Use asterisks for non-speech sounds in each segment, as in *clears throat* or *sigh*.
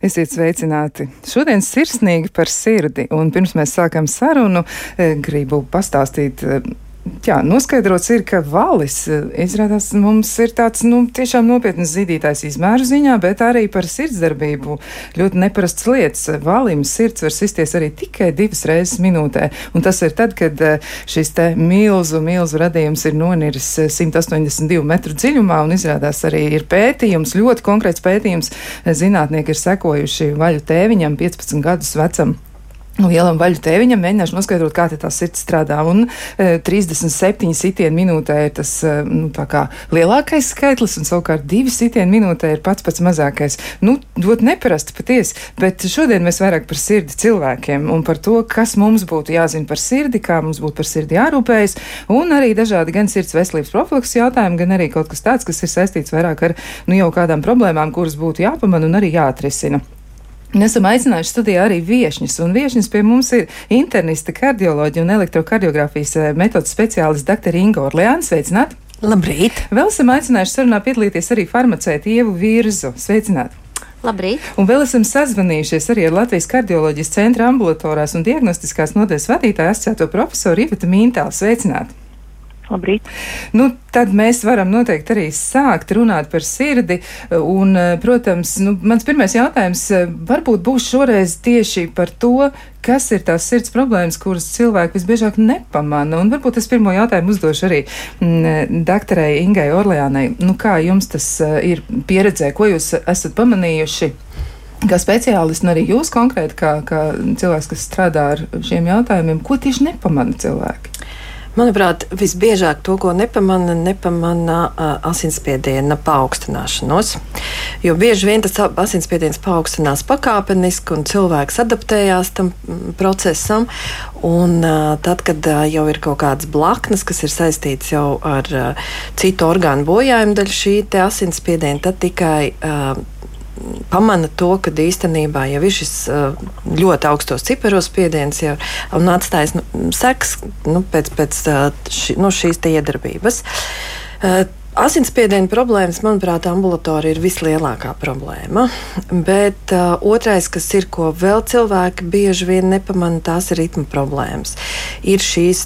Esiet sveicināti! Šodien sirsnīgi par sirdi, un pirms mēs sākam sarunu, eh, gribu pastāstīt eh, Jā, noskaidrots ir, ka valis eh, izrādās mums ir tāds, nu, tiešām nopietnas zīdītājs izmēru ziņā, bet arī par sirdsdarbību ļoti neparasts lietas. Valim sirds var sisties arī tikai divas reizes minūtē, un tas ir tad, kad eh, šis te milzu, milzu radījums ir noniris 182 eh, metru dziļumā, un izrādās arī ir pētījums, ļoti konkrēts pētījums. Zinātnieki ir sekojuši vaļu tēviņam 15 gadus vecam Lielam vaļu tēviņam mēģināšu noskaidrot, kā tā sirds strādā. Un e, 37 sitieni minūtē ir tas e, nu, lielākais skaitlis, un savukārt 2 sitieni minūtē ir pats pats mazākais. Nu, ļoti neparasti patiesi, bet šodien mēs vairāk par sirdi cilvēkiem un par to, kas mums būtu jāzina par sirdi, kā mums būtu par sirdi jārūpējas, un arī dažādi gan sirds veselības profilaks jautājumi, gan arī kaut kas tāds, kas ir saistīts vairāk ar nu, jau kādām problēmām, kuras būtu jāpamana un arī jāatrisina. Esam aicinājuši studijā arī viesņus, un viesņus pie mums ir internista, kardioloģija un elektrokardiografijas eh, metodas speciālista dr. Inga Orleāna. Sveicināti! Labrīt! Vēl esam aicinājuši sarunā piedalīties arī farmacēti Ievu Virzu. Sveicināti! Labrīt. Un vēl esam sazvanījušies arī ar Latvijas kardioloģijas centra ambulatorās un diagnostiskās nodaļas vadītāju asociēto profesoru Iveta Mīntālu. Sveicināti! Labrīt. Nu, tad mēs varam noteikti arī sākt runāt par sirdi. Un, eh, protams, nu, mans pirmais jautājums eh, varbūt būs šoreiz tieši par to, kas ir tās sirds problēmas, kuras cilvēki visbiežāk nepamana. Un varbūt es pirmo jautājumu uzdošu arī mm, doktorei Ingai Orleānai. Nu, kā jums tas ir pieredzē, ko jūs esat pamanījuši? Kā speciālisti, un arī jūs konkrēti, kā, kā cilvēks, kas strādā ar šiem jautājumiem, ko tieši nepamana cilvēki? Manuprāt, visbiežāk to, ko nepamana, nepamana asinsspiediena paaugstināšanos. Jo bieži vien tas asinsspiediens paaugstinās pakāpeniski, un cilvēks adaptējās tam procesam. Un, tad, kad jau ir kaut kādas blaknes, kas ir saistītas jau ar citu orgānu bojājumu daļu šī asinsspiediena, tad tikai pamana to, ka īstenībā jau ir šis ļoti augstos ciparos spiediens jau, un atstājis nu, seks nu, pēc, pēc ši, nu, šīs iedarbības. Asinsspiediena problēmas, manuprāt, ambulatorija ir vislielākā problēma. Bet uh, otrais, kas ir, ko vēl cilvēki bieži vien nepamana, tās ir ritma problēmas. Ir šīs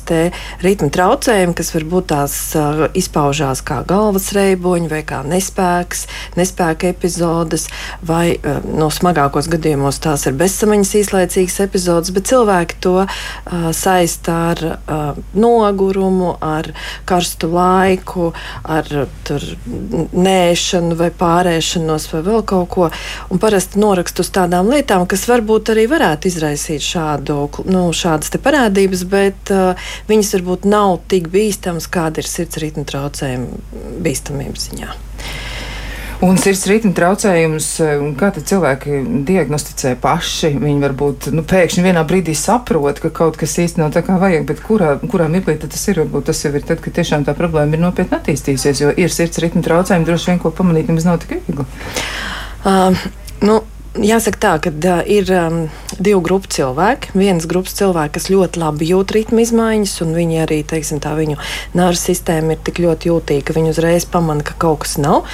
ritma traucējumi, kas varbūt tās uh, izpaužās kā galvas reiboņi, vai kā nespēks, nespēka epizodes, vai uh, no smagākos gadījumos tās ir bezsamaņas īslaicīgas epizodes, bet cilvēki to uh, saista ar uh, nogurumu, ar karstu laiku, ar tur nēšanu vai pārēšanos vai vēl kaut ko. Un parasti norakstu uz tādām lietām, kas varbūt arī varētu izraisīt šādu, nu, šādas parādības, bet uh, viņas varbūt nav tik bīstamas, kāda ir sirds ritma traucējuma bīstamības ziņā. Un sirds ritma traucējums, eh, kā cilvēki diagnosticē paši? Viņi varbūt nu, pēkšņi vienā brīdī saprot, ka kaut kas īsti nav tā kā vajag, bet kurā, kurā mirklī tas ir? Varbūt tas jau ir tad, kad tiešām tā problēma ir nopietni attīstījusies, jo ir sirds ritma traucējumi, droši vien ko pamanīt nemaz nav tik viegli. Uh, nu, Jāsaka tā, ka uh, ir um, divu grupu cilvēki. Viens grupas cilvēki, kas ļoti labi jūt ritmu izmaiņas, un viņi arī, teiksim, tā viņu nāra sistēma ir tik ļoti jūtīga, ka viņi uzreiz pamana, ka kaut kas nav.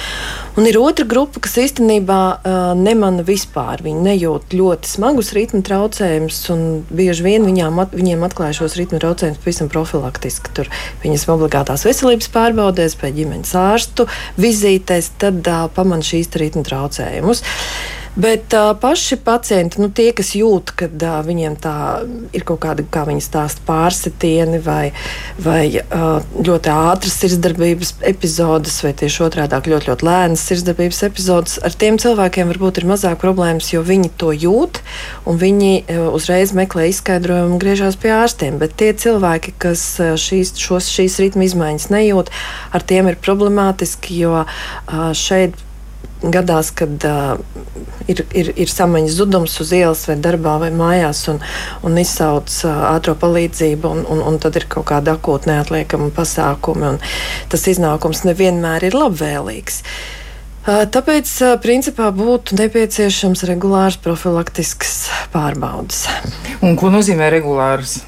Un ir otra grupa, kas īstenībā uh, nemana vispār. Viņi nejūt ļoti smagus ritmu traucējumus, un bieži vien viņām, at, viņiem atklāja šos ritmu traucējumus pavisam profilaktiski. Tur viņas obligātās veselības pārbaudēs, pēc ģimenes ārstu vizītēs, tad uh, pamana šīs ritmu traucējumus. Bet uh, paši pacienti, nu, tie, kas jūt, ka uh, viņiem tā ir kaut kāda, kā viņi stāsta, pārsitieni vai, vai uh, ļoti ātras sirdsdarbības epizodes, vai tieši otrādi ļoti, ļoti lēnas sirdsdarbības epizodes, ar tiem cilvēkiem varbūt ir mazāk problēmas, jo viņi to jūt un viņi uh, uzreiz meklē izskaidrojumu un griežās pie ārstiem. Bet tie cilvēki, kas šīs, šos, šīs ritma izmaiņas nejūt, ar tiem ir problemātiski, jo uh, šeit gadās, kad uh, ir, ir, ir samaņas zudums uz ielas, vai darbā, vai mājās, un, un izsauc uh, ātrā palīdzību, un, un, un tad ir kaut kāda akūta neatliekama pasākuma, un tas iznākums nevienmēr ir labvēlīgs. Uh, tāpēc, uh, principā, būtu nepieciešams regulārs profilaktisks pārbaudas. Un ko nozīmē regulārs?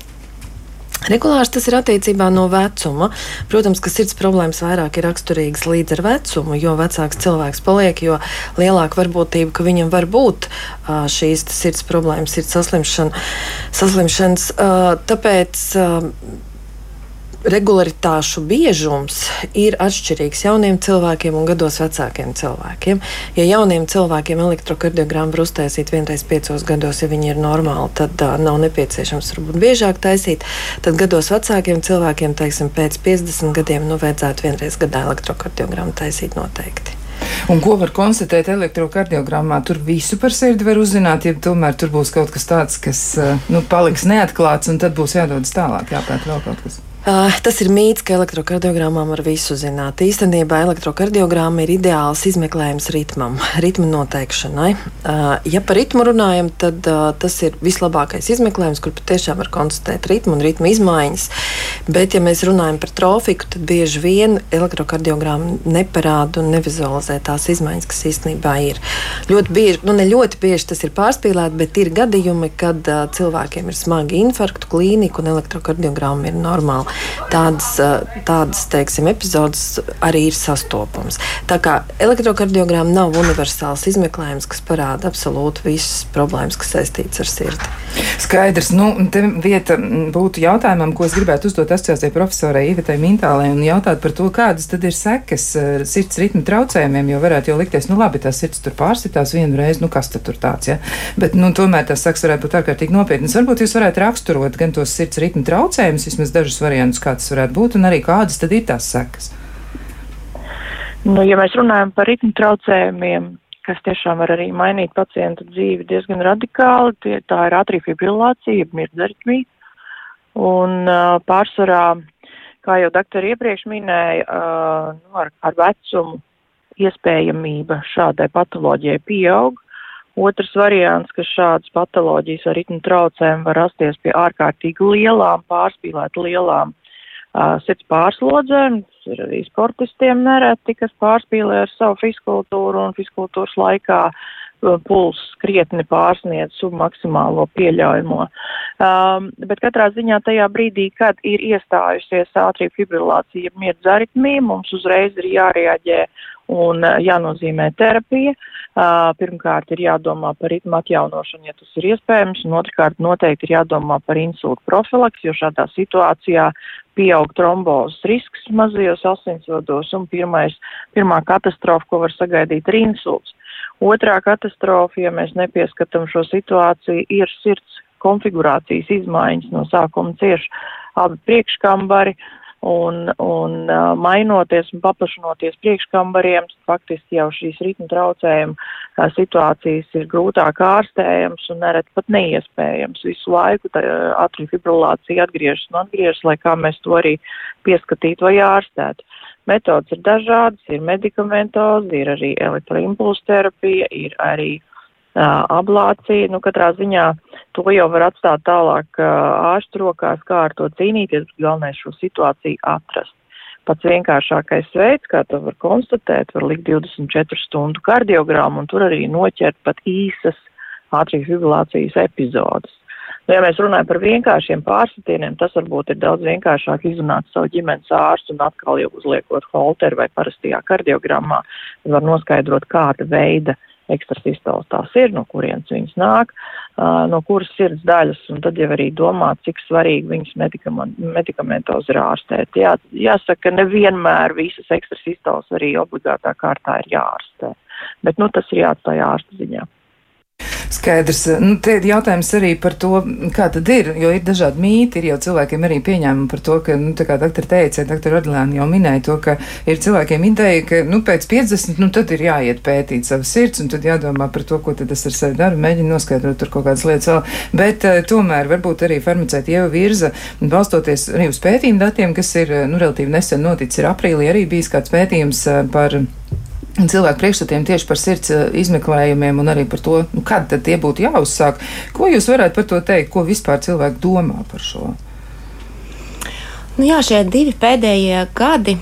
Regulārs tas ir attiecībā no vecuma. Protams, ka sirds problēmas vairāk ir raksturīgas līdz ar vecumu. Jo vecāks cilvēks paliek, jo lielāka varbūtība, ka viņam var būt šīs sirds problēmas, sirds saslimšana, saslimšanas. Tāpēc regularitāšu biežums ir atšķirīgs jauniem cilvēkiem un gados vecākiem cilvēkiem. Ja jauniem cilvēkiem elektrokardiogrammu var uztaisīt vienreiz piecos gados, ja viņi ir normāli, tad uh, nav nepieciešams varbūt biežāk taisīt. Tad gados vecākiem cilvēkiem, teiksim, pēc 50 gadiem, nu, vajadzētu vienreiz gadā elektrokardiogrammu taisīt noteikti. Un ko var konstatēt elektrokardiogrammā? Tur visu par sirdi var uzzināt, ja tomēr tur būs kaut kas tāds, kas nu, paliks neatklāts, un tad būs jādodas tālāk, jāpēt vēl kaut kas. Uh, tas ir mīts, ka elektrokardiogrammām var visu zināt. Īstenībā elektrokardiogramma ir ideāls izmeklējums ritmam, ritma noteikšanai. Uh, ja par ritmu runājam, tad uh, tas ir vislabākais izmeklējums, kur patiešām var konstatēt ritmu un ritmu izmaiņas. Bet, ja mēs runājam par trofiku, tad bieži vien elektrokardiogramma neparāda un nevizualizē tās izmaiņas, kas īstenībā ir. Ļoti bieži, nu ne ļoti bieži tas ir pārspīlēti, bet ir gadījumi, kad cilvēkiem ir smagi infarktu klīnika un elektrokardiogramma ir normāla tādas, tādas teiksim, epizodes arī ir sastopams. Tā kā elektrokardiogramma nav universāls izmeklējums, kas parāda absolūti visas problēmas, kas saistītas ar sirdi. Skaidrs, nu, te vieta būtu jautājumam, ko es gribētu uzdot asociācijai profesorai Ivetai Mintālai un jautāt par to, kādas tad ir sekas sirds ritmu traucējumiem, jo varētu jau likties, nu labi, tās sirds tur pārsitās vienu reizi, nu kas tad tur tāds, ja? Bet, nu, tomēr tās sekas varētu būt ārkārtīgi nopietnas. Varbūt jūs varētu raksturot gan tos sirds ritmu traucējumus, vismaz dažus variantus variantus, kā tas varētu būt, un arī kādas tad ir tās sekas? Nu, ja mēs runājam par ritmu traucējumiem, kas tiešām var arī mainīt pacienta dzīvi diezgan radikāli, tie, tā ir atrifibrilācija, jeb mirdzaritmija. Un uh, pārsvarā, kā jau doktori iepriekš minēja, uh, nu, ar, ar vecumu iespējamība šādai patoloģijai pieaug. Otrs variants, ka šādas patoloģijas ar ritmu traucēm var rasties pie ārkārtīgi lielām, pārspīlēt lielām uh, sirds pārslodzēm. Tas ir arī sportistiem nereti, kas pārspīlē ar savu fiskultūru un fiskultūras laikā uh, puls krietni pārsniedz submaksimālo pieļaujamo. Um, bet katrā ziņā tajā brīdī, kad ir iestājusies ātrī fibrilācija, mirdz aritmija, mums uzreiz ir jārēģē un jānozīmē terapija. Uh, Pirmkārt, ir jādomā par ritmu atjaunošanu, ja tas ir iespējams, un otrkārt, noteikti ir jādomā par insultu profilaks, jo šādā situācijā pieaug trombozes risks mazajos asinsvados, un pirmais, pirmā katastrofa, ko var sagaidīt, ir insults. Otrā katastrofa, ja mēs nepieskatām šo situāciju, ir sirds konfigurācijas izmaiņas no sākuma cieši abi priekškambari, uh, un, un mainoties un paplašinoties priekškambariem, faktiski jau šīs ritmu traucējuma situācijas ir grūtāk ārstējams un neret pat neiespējams. Visu laiku atriju fibrillācija atgriežas un atgriežas, lai kā mēs to arī pieskatītu vai ārstētu. Metodas ir dažādas, ir medikamentozi, ir arī elektroimpulsu terapija, ir arī ablācija. Nu, katrā ziņā to jau var atstāt tālāk ārstu rokās, kā ar to cīnīties, bet galvenais šo situāciju atrast. Pats vienkāršākais veids, kā to var konstatēt, var likt 24 stundu kardiogramu un tur arī noķert pat īsas ātrīs fibrillācijas epizodes. Nu, ja mēs runājam par vienkāršiem pārsitieniem, tas varbūt ir daudz vienkāršāk izrunāt savu ģimenes ārstu un atkal jau uzliekot holteru vai parastajā kardiogrammā, var noskaidrot, kāda veida uh, ekstrasistols tās ir, no kurienes viņas nāk, no kuras sirds daļas, un tad jau arī domāt, cik svarīgi viņas medikamentos ir ārstēt. Jā, jāsaka, nevienmēr visas ekstrasistols arī obligātā kārtā ir jāārstē, bet, nu, tas ir jāatstāj ārsta ziņā. Skaidrs. Nu, te ir jautājums arī par to, kā tad ir, jo ir dažādi mīti, ir jau cilvēkiem arī pieņēmumi par to, ka, nu, tā kā doktor teica, doktor Adlēna jau minēja to, ka ir cilvēkiem ideja, ka, nu, pēc 50, nu, tad ir jāiet pētīt savu sirds, un tad jādomā par to, ko tad tas ar sevi dara, mēģina noskaidrot tur kaut kādas lietas vēl. Bet uh, tomēr varbūt arī farmaceita Ieva Virza, balstoties arī uz pētījumu datiem, kas ir, nu, relatīvi nesen noticis, ir aprīlī arī bijis kāds pētījums uh, par cilvēku priekšstatiem tieši par sirds eh, izmeklējumiem un arī par to, nu, kad tad tie būtu jāuzsāk. Ko jūs varētu par to teikt, ko vispār cilvēki domā par šo? Nu jā, šie divi pēdējie gadi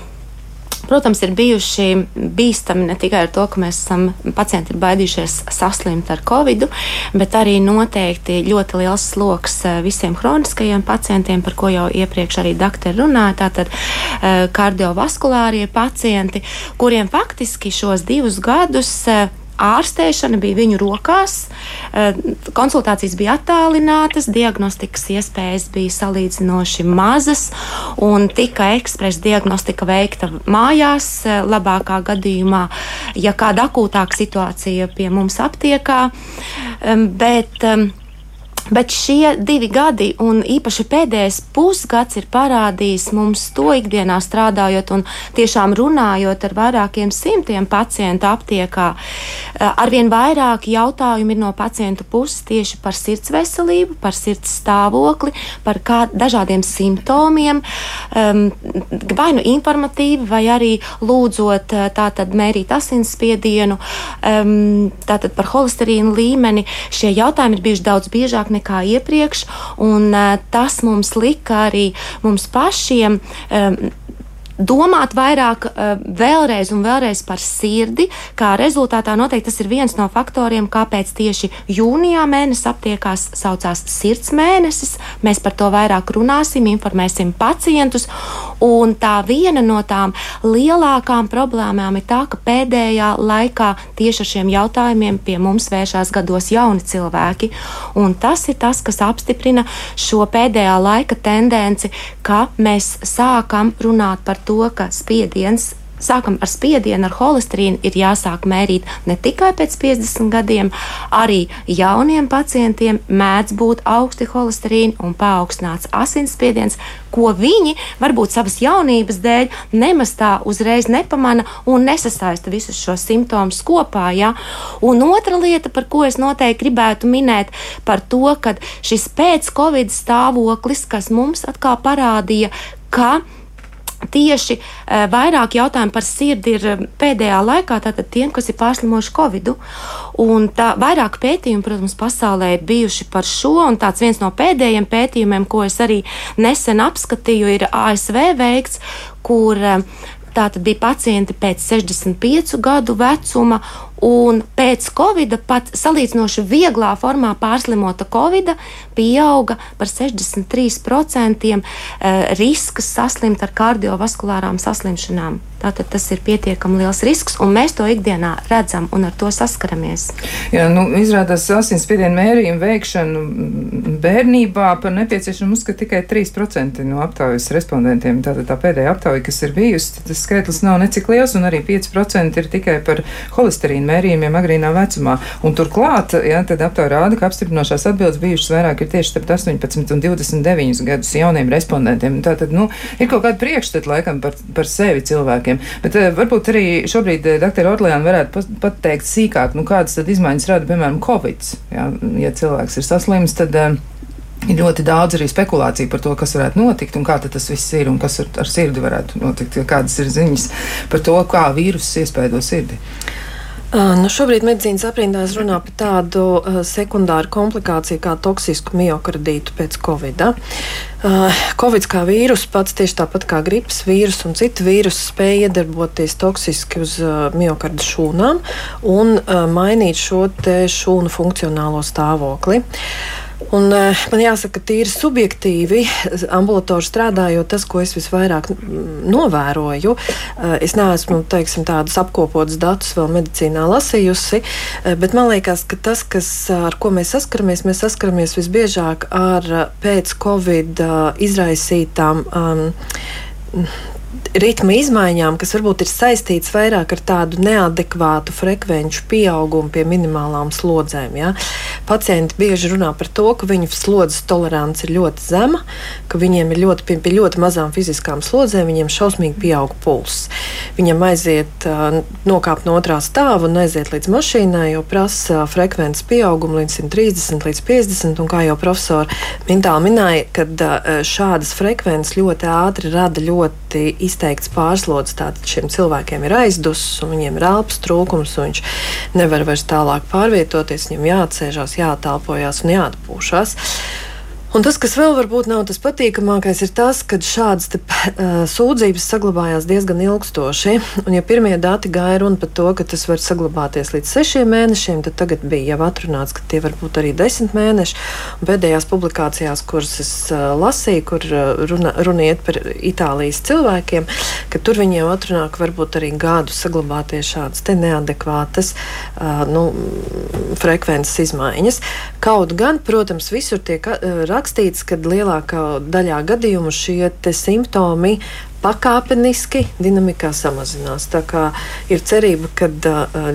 protams, ir bijuši bīstami ne tikai ar to, ka mēs esam pacienti ir baidījušies saslimt ar covid, bet arī noteikti ļoti liels sloks eh, visiem hroniskajiem pacientiem, par ko jau iepriekš arī doktori runāja. Tātad eh, kardiovaskulārie pacienti, kuriem faktiski šos divus gadus ārstēšana bija viņu rokās, eh, konsultācijas bija attālinātas, diagnostikas iespējas bija salīdzinoši mazas, un tika ekspresa diagnostika veikta mājās, eh, labākā gadījumā, ja kāda akūtāka situācija pie mums aptiekā. Bet, Bet šie divi gadi, un īpaši pēdējais pusgads, ir parādījis mums to ikdienā strādājot un tiešām runājot ar vairākiem simtiem pacientu aptiekā. Eh, arvien vairāk jautājumu ir no pacientu puses tieši par sirds veselību, par sirds stāvokli, par kā, dažādiem simptomiem, um, vai nu informatīvi, vai arī lūdzot eh, tātad mērīt asinsspiedienu, um, tātad par holesterīnu līmeni. Šie jautājumi ir bijuši daudz biežāk nekā iepriekš, un uh, tas mums lika arī mums pašiem. Um, domāt vairāk uh, vēlreiz un vēlreiz par sirdi, kā rezultātā noteikti tas ir viens no faktoriem, kāpēc tieši jūnijā mēnesis aptiekās saucās sirds mēnesis. Mēs par to vairāk runāsim, informēsim pacientus, un tā viena no tām lielākām problēmām ir tā, ka pēdējā laikā tieši ar šiem jautājumiem pie mums vēršās gados jauni cilvēki, un tas ir tas, kas apstiprina šo pēdējā laika tendenci, ka mēs sākam runāt par to, ka spiediens sākam ar spiedienu, ar holesterīnu, ir jāsāk mērīt ne tikai pēc 50 gadiem, arī jauniem pacientiem mēdz būt augsti holesterīni un paaugstināts asinsspiediens, ko viņi varbūt savas jaunības dēļ nemaz tā uzreiz nepamana un nesasaista visus šos simptomus kopā. Ja? Un otra lieta, par ko es noteikti gribētu minēt, par to, ka šis pēc-covid stāvoklis, kas mums atkal parādīja, ka Tieši uh, vairāk jautājumu par sirdi ir uh, pēdējā laikā tātad tiem, kas ir pārslimojuši Covid. Un tā vairāk pētījumu, protams, pasaulē ir bijuši par šo, un tāds viens no pēdējiem pētījumiem, ko es arī nesen apskatīju, ir ASV veikts, kur uh, Tātad bija pacienti pēc 65 gadu vecuma, un pēc covid pat salīdzinoši vieglā formā pārslimota covid pieauga par 63% eh, risks saslimt ar kardiovaskulārām saslimšanām. Tātad tas ir pietiekami liels risks, un mēs to ikdienā redzam un ar to saskaramies. Jā, nu, izrādās asinsspiedienu mērījumu veikšanu bērnībā par nepieciešamu uzskata tikai 3% no aptaujas respondentiem. Tātad tā pēdējā aptauja, kas ir bijusi, tas skaitlis nav necik liels, un arī 5% ir tikai par holesterīnu mērījumiem agrīnā vecumā. Un turklāt, jā, tad aptauja rāda, ka apstiprinošās atbildes bijušas vairāk ir tieši starp 18 un 29 gadus jauniem respondentiem. Tātad, nu, ir kaut kāda priekšstata laikam par, par sevi cilvēkiem cilvēkiem. Bet uh, varbūt arī šobrīd uh, dr. Orleāna varētu pateikt sīkāk, nu, kādas tad izmaiņas rada, piemēram, Covid. Jā, ja cilvēks ir saslims, tad. Uh, Ir ļoti daudz arī spekulāciju par to, kas varētu notikt un kā tas viss ir un kas ar, ar sirdi varētu notikt. Kādas ir ziņas par to, kā vīruss iespēdo sirdi? Nu, šobrīd medicīnas aprindās runā par tādu uh, sekundāru komplikāciju kā toksisku miocardītu pēc covid. Uh, covid kā vīrus pats tieši tāpat kā gripas vīrus un citu vīrusu spēja iedarboties toksiski uz uh, miocarda šūnām un uh, mainīt šo šūnu funkcionālo stāvokli. Uh, Un, uh, man jāsaka, tīri subjektīvi, ambulatori strādājot, tas, ko es visvairāk novēroju, uh, es neesmu teiksim, tādus apkopotus datus vēl medicīnā lasījusi, uh, bet man liekas, ka tas, kas, ar ko mēs saskaramies, mēs saskaramies visbiežāk ar pēc Covid izraisītām um, ritma izmaiņām, kas varbūt ir saistīts vairāk ar tādu neadekvātu frekvenču pieaugumu pie minimālām slodzēm. Ja? Pacienti bieži runā par to, ka viņu slodzes tolerance ir ļoti zema, ka viņiem ir ļoti, pie, pie ļoti mazām fiziskām slodzēm, viņiem šausmīgi pieaug pulss. Viņam aiziet, nokāpt no otrā stāva un aiziet līdz mašīnai, jo prasa frekvences pieaugumu līdz 130 līdz 50. Un kā jau profesori Mintāli minēja, kad šādas frekvences ļoti ātri rada ļoti izteikti izteikts pārslodzes. Tātad šiem cilvēkiem ir aizdusis, un viņiem ir elpas trūkums, un viņš nevar vairs tālāk pārvietoties. Viņam jāatcerās, jātelpojas un jāatpūšas. Un tas, kas vēl varbūt nav tas patīkamākais, ir tas, ka šādas te, uh, sūdzības saglabājās diezgan ilgstoši. Un, ja pirmie dati gāja runa par to, ka tas var saglabāties līdz sešiem mēnešiem, tad tagad bija jau atrunāts, ka tie var būt arī desmit mēneši. Un pēdējās publikācijās, kuras es uh, lasīju, kur uh, runa, runa iet par Itālijas cilvēkiem, ka tur viņi jau atrunā, ka varbūt arī gadu saglabāties šādas neadekvātas uh, nu, frekvences izmaiņas. Kaut gan, protams, visur tiek uh, rakstīts, ka lielākā daļā gadījumu šie simptomi pakāpeniski dinamikā samazinās. Tā kā ir cerība, ka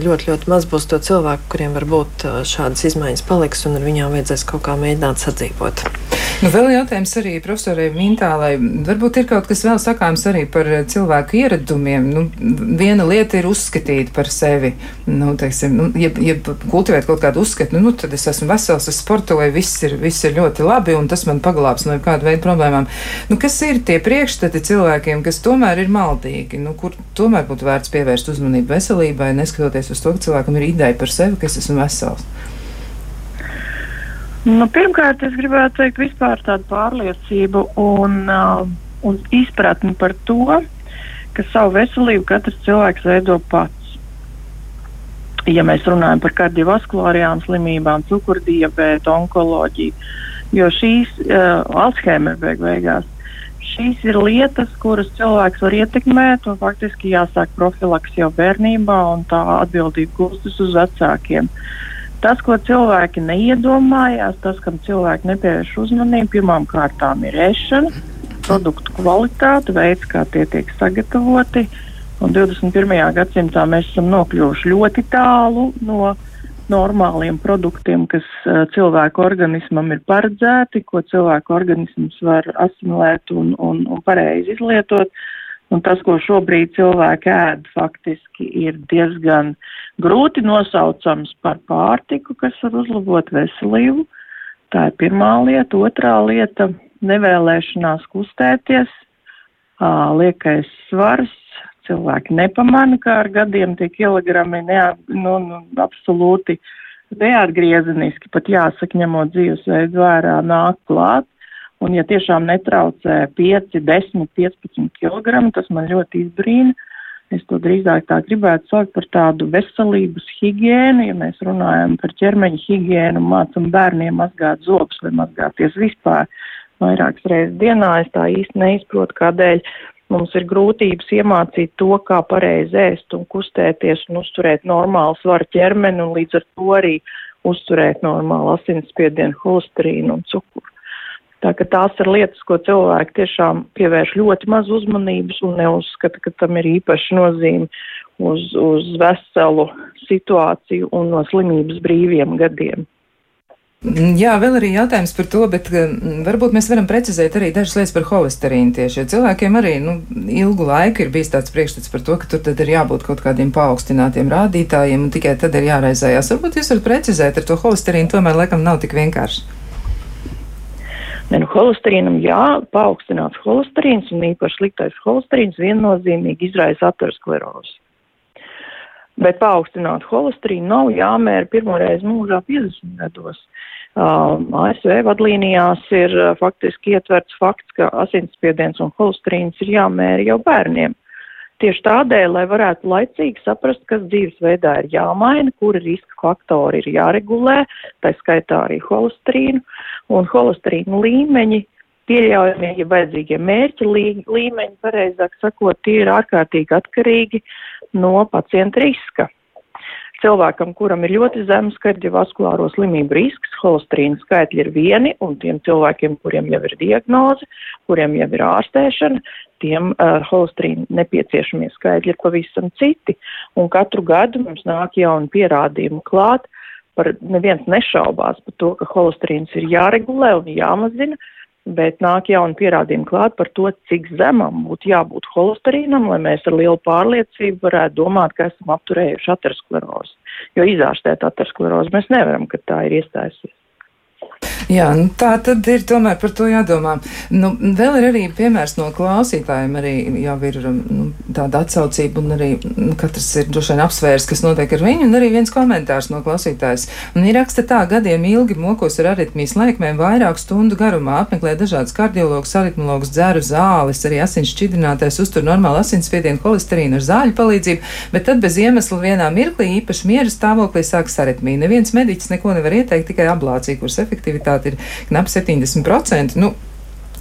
ļoti, ļoti maz būs to cilvēku, kuriem varbūt šādas izmaiņas paliks un ar viņām vajadzēs kaut kā mēģināt sadzīvot. Nu, vēl jautājums arī profesorai Mintālai. Varbūt ir kaut kas vēl sakāms arī par cilvēku ieradumiem. Nu, viena lieta ir uzskatīt par sevi, nu, teiksim, nu, ja, ja kultivēt kaut kādu uzskatu, nu, nu, tad es esmu vesels, es sportoju, viss ir, viss ir ļoti labi un tas man paglābs no kāda veida problēmām. Nu, kas ir tie priekšstati cilvēkiem? Cilvēkiem, kas tomēr ir maldīgi, nu, kur tomēr būtu vērts pievērst uzmanību veselībai, neskatoties uz to, ka cilvēkam ir ideja par sevi, ka es esmu vesels? Nu, pirmkārt, es gribētu teikt vispār tādu pārliecību un, uh, un izpratni par to, ka savu veselību katrs cilvēks veido pats. Ja mēs runājam par kardiovaskulārajām slimībām, cukurdijabētu, onkoloģiju, jo šīs uh, Alzheimer beig beigās šīs ir lietas, kuras cilvēks var ietekmēt, un faktiski jāsāk profilaks jau bērnībā, un tā atbildība gūstas uz vecākiem. Tas, ko cilvēki neiedomājās, tas, kam cilvēki nepievērš uzmanību, pirmām kārtām ir ēšana, produktu kvalitāte, veids, kā tie tiek sagatavoti. Un 21. gadsimtā mēs esam nokļuvuši ļoti tālu no normāliem produktiem, kas uh, cilvēku organismam ir paredzēti, ko cilvēku organisms var asimilēt un, un, un pareizi izlietot. Un tas, ko šobrīd cilvēki ēd, faktiski ir diezgan grūti nosaucams par pārtiku, kas var uzlabot veselību. Tā ir pirmā lieta. Otrā lieta - nevēlēšanās kustēties, liekais svars, cilvēki nepamana, kā ar gadiem tie kilogrami neat, nu, nu, absolūti neatgriezeniski, pat jāsaka, ņemot dzīvesveidu vērā, nāk klāt. Un, ja tiešām netraucē 5, 10, 15 kg, tas man ļoti izbrīna. Es to drīzāk tā gribētu saukt par tādu veselības higiēnu, ja mēs runājam par ķermeņa higiēnu, mācam bērniem mazgāt zobus vai mazgāties vispār vairākas reizes dienā. Es tā īsti neizprotu, kādēļ Mums ir grūtības iemācīt to, kā pareizi ēst un kustēties un uzturēt normālu svaru ķermeni un līdz ar to arī uzturēt normālu asinsspiedienu, holesterīnu un cukuru. Tā ka tās ir lietas, ko cilvēki tiešām pievērš ļoti maz uzmanības un neuzskata, ka tam ir īpaši nozīme uz, uz veselu situāciju un no slimības brīviem gadiem. Jā, vēl arī jautājums par to, bet mm, varbūt mēs varam precizēt arī dažas lietas par holesterīnu tieši. Jo cilvēkiem arī nu, ilgu laiku ir bijis tāds priekšstats par to, ka tur tad ir jābūt kaut kādiem paaugstinātiem rādītājiem un tikai tad ir jāraizējās. Varbūt jūs varat precizēt ar to holesterīnu, tomēr laikam nav tik vienkārši. Ne, nu, holesterīnam jā, paaugstināts holesterīns un īpaši sliktais holesterīns viennozīmīgi izraisa aterosklerozi. Bet paaugstināt holesterīnu nav jāmēra pirmoreiz mūžā 50 gados. Uh, ASV vadlīnijās ir uh, faktiski ietverts fakts, ka asinsspiediens un holesterīns ir jāmēra jau bērniem. Tieši tādēļ, lai varētu laicīgi saprast, kas dzīvesveidā ir jāmaina, kuri riska faktori ir jāregulē, tā skaitā arī holesterīnu un holesterīnu līmeņi pieļaujamie, ja vajadzīgie mērķi līmeņi, pareizāk sakot, tie ir ārkārtīgi atkarīgi no pacienta riska. Cilvēkam, kuram ir ļoti zems kardiovaskulāro slimību risks, holesterīna skaitļi ir vieni, un tiem cilvēkiem, kuriem jau ir diagnoze, kuriem jau ir ārstēšana, tiem uh, holesterīna nepieciešamie skaitļi ir pavisam citi. Un katru gadu mums nāk jauni pierādījumi klāt, par neviens nešaubās par to, ka holesterīns ir jāregulē un jāmazina, bet nāk jauni pierādījumi klāt par to, cik zemam būtu jābūt holesterīnam, lai mēs ar lielu pārliecību varētu domāt, ka esam apturējuši aterosklerozi. Jo izārstēt aterosklerozi mēs nevaram, kad tā ir iestājusies. Jā, nu, tā tad ir tomēr par to jādomā. Nu, vēl ir arī piemērs no klausītājiem, arī jau ir nu, tāda atsaucība, un arī nu, katrs ir droši vien apsvērs, kas notiek ar viņu, un arī viens komentārs no klausītājas. Un ir raksta tā, gadiem ilgi mokos ar aritmijas laikmēm vairāku stundu garumā, apmeklē dažādas kardiologus, aritmologus, dzeru zāles, arī asins šķidrinātais, uztur normālu asinsspiedienu, holesterīnu ar zāļu palīdzību, bet tad bez iemesla vienā mirklī īpaši miera stāvoklī sākas aritmija. Neviens mediķis neko nevar ieteikt, tikai ablācija, kuras efektivitāte ir knap 70%. Nu,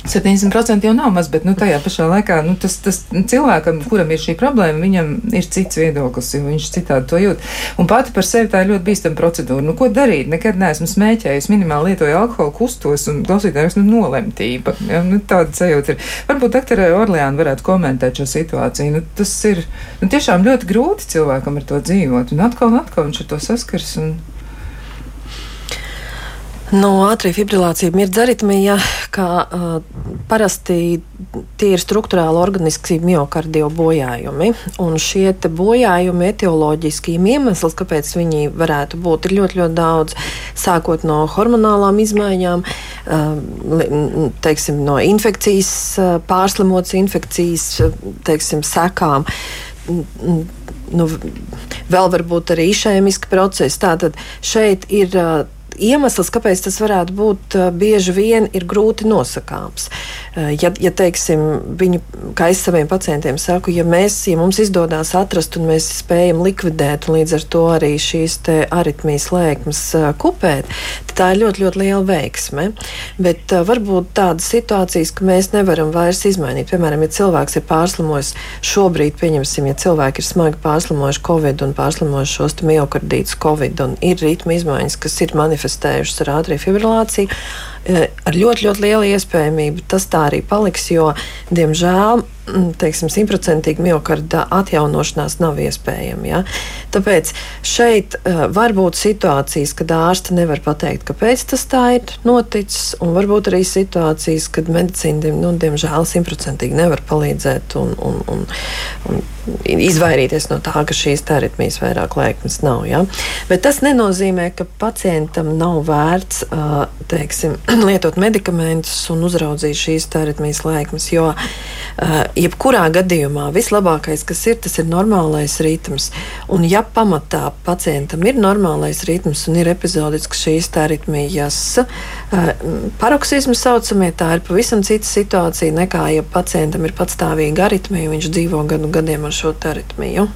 70% jau nav maz, bet nu, tajā pašā laikā nu, tas, tas cilvēkam, kuram ir šī problēma, viņam ir cits viedoklis, jo viņš citādi to jūt. Un pati par sevi tā ir ļoti bīstama procedūra. Nu, ko darīt? Nekad neesmu smēķējis, minimāli lietoju alkoholu, kustos un klausītājos nu, nolemtība. Ja, nu, tāda sajūta ir. Varbūt doktora Orleāna varētu komentēt šo situāciju. Nu, tas ir nu, tiešām ļoti grūti cilvēkam ar to dzīvot. Un atkal un atkal viņš ar to saskars. Un, No ātrija fibrilācija mirdz aritmija, kā uh, parasti tie ir struktūrāli organiski miokardio bojājumi. Un šie bojājumi etioloģiskiem iemesls, kāpēc viņi varētu būt, ir ļoti, ļoti daudz. Sākot no hormonālām izmaiņām, uh, teiksim, no infekcijas, pārslimotas infekcijas teiksim, sekām nu, vēl varbūt arī išēmiski procesi. Tātad šeit ir iemesls, kāpēc tas varētu būt, bieži vien ir grūti nosakāms. Ja, ja teiksim, viņu, kā es saviem pacientiem saku, ja, mēs, ja mums izdodas atrast un mēs spējam likvidēt, un līdz ar to arī šīs aritmijas lēkmes kupēt, tad tā ir ļoti, ļoti liela veiksme. Bet varbūt tādas situācijas, ka mēs nevaram vairs izmainīt. Piemēram, ja cilvēks ir pārslimojis šobrīd, pieņemsim, ja cilvēki ir smagi pārslimojuši Covid un pārslimojuši šos miocardītus Covid un ir ritma izmaiņas, kas ir manifestējušas manifestējušas ar ātriju fibrilāciju. Eh, ar ļoti, ļoti lielu iespējamību tas tā arī paliks, jo, diemžēl, mm, teiksim, simtprocentīgi miokarda atjaunošanās nav iespējama. Ja? Tāpēc šeit uh, var būt situācijas, kad ārsti nevar pateikt, kāpēc tas tā ir noticis, un varbūt arī situācijas, kad medicīna, nu, diemžēl, simtprocentīgi nevar palīdzēt un, un, un, un izvairīties no tā, ka šīs aritmijas vairāk lēkmes nav. Ja? Bet tas nenozīmē, ka pacientam nav vērts teiksim, *clears throat* lietot medikamentus un uzraudzīt šīs aritmijas lēkmes. Jo jebkurā gadījumā vislabākais, kas ir, tas ir normālais ritms. Un, ja pamatā pacientam ir normālais ritms un ir epizodisks šīs aritmijas paroksisms, saucamie, tā ir pavisam cita situācija nekā, ja pacientam ir patstāvīga aritmija, viņš dzīvo gadu gadiem ar šo aritmiju.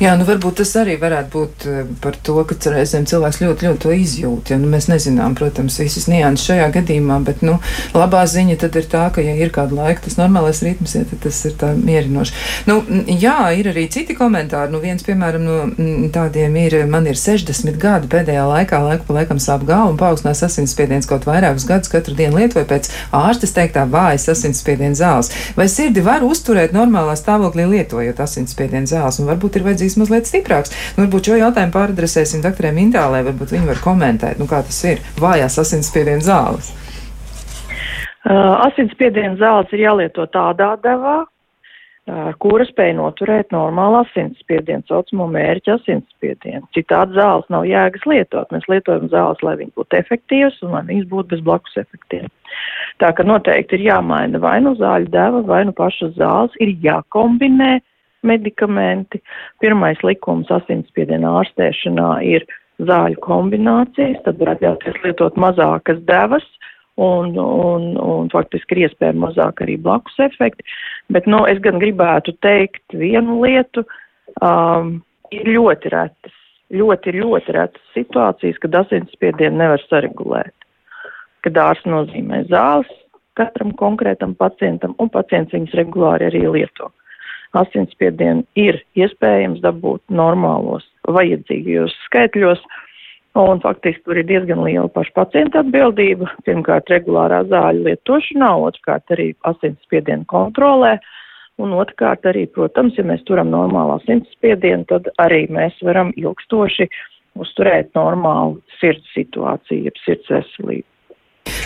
Jā, nu varbūt tas arī varētu būt eh, par to, ka reizēm cilvēks ļoti, ļoti to izjūt. Ja? Nu, mēs nezinām, protams, visas nianses šajā gadījumā, bet nu, labā ziņa tad ir tā, ka, ja ir kāda laika, tas normālais ritms, ja, tad tas ir tā mierinoši. Nu, jā, ir arī citi komentāri. Nu, viens, piemēram, no tādiem ir, man ir 60 gadi pēdējā laikā, laiku pa laikam sāp galva un paaugstinās asinsspiediens kaut vairākus gadus katru dienu lietoju pēc ārstes teiktā vājas asinsspiediena zāles. Vai sirdi var uzturēt normālā stāvoklī lietojot asinsspiediena zāles? Un varbūt ir vajadzīgs mazliet stiprāks. Nu, varbūt šo jautājumu pāradresēsim doktorai Mintālē, varbūt viņi var komentēt, nu, kā tas ir vājās asinsspiediena zāles. Uh, asinsspiediena zāles ir jālieto tādā devā, uh, kura spēj noturēt normālu asinsspiedienu, saucamo mērķa asinsspiedienu. Citādi zāles nav jēgas lietot. Mēs lietojam zāles, lai viņas būtu efektīvas un lai viņas būtu bez blakus efektiem. Tā ka noteikti ir jāmaina vai nu zāļu deva, vai nu pašas zāles, ir jākombinē medikamenti. Pirmais likums asinsspiediena ārstēšanā ir zāļu kombinācijas, tad var atļauties lietot mazākas devas. Un, un, un faktiski ir iespēja mazāk arī blakus efekti. Bet, nu, es gan gribētu teikt vienu lietu, um, ir ļoti retas, ļoti, ļoti retas situācijas, kad asinsspiedienu nevar saregulēt. Kad ārsts nozīmē zāles katram konkrētam pacientam, un pacients viņas regulāri arī lieto asinsspiedienu ir iespējams dabūt normālos, vajadzīgajos skaitļos. Un faktiski tur ir diezgan liela paša pacienta atbildība. Pirmkārt, regulārā zāļu lietošanā, otrkārt arī asinsspiedienu kontrolē. Un otrkārt arī, protams, ja mēs turam normālu asinsspiedienu, tad arī mēs varam ilgstoši uzturēt normālu sirds situāciju, jeb sirds veselību.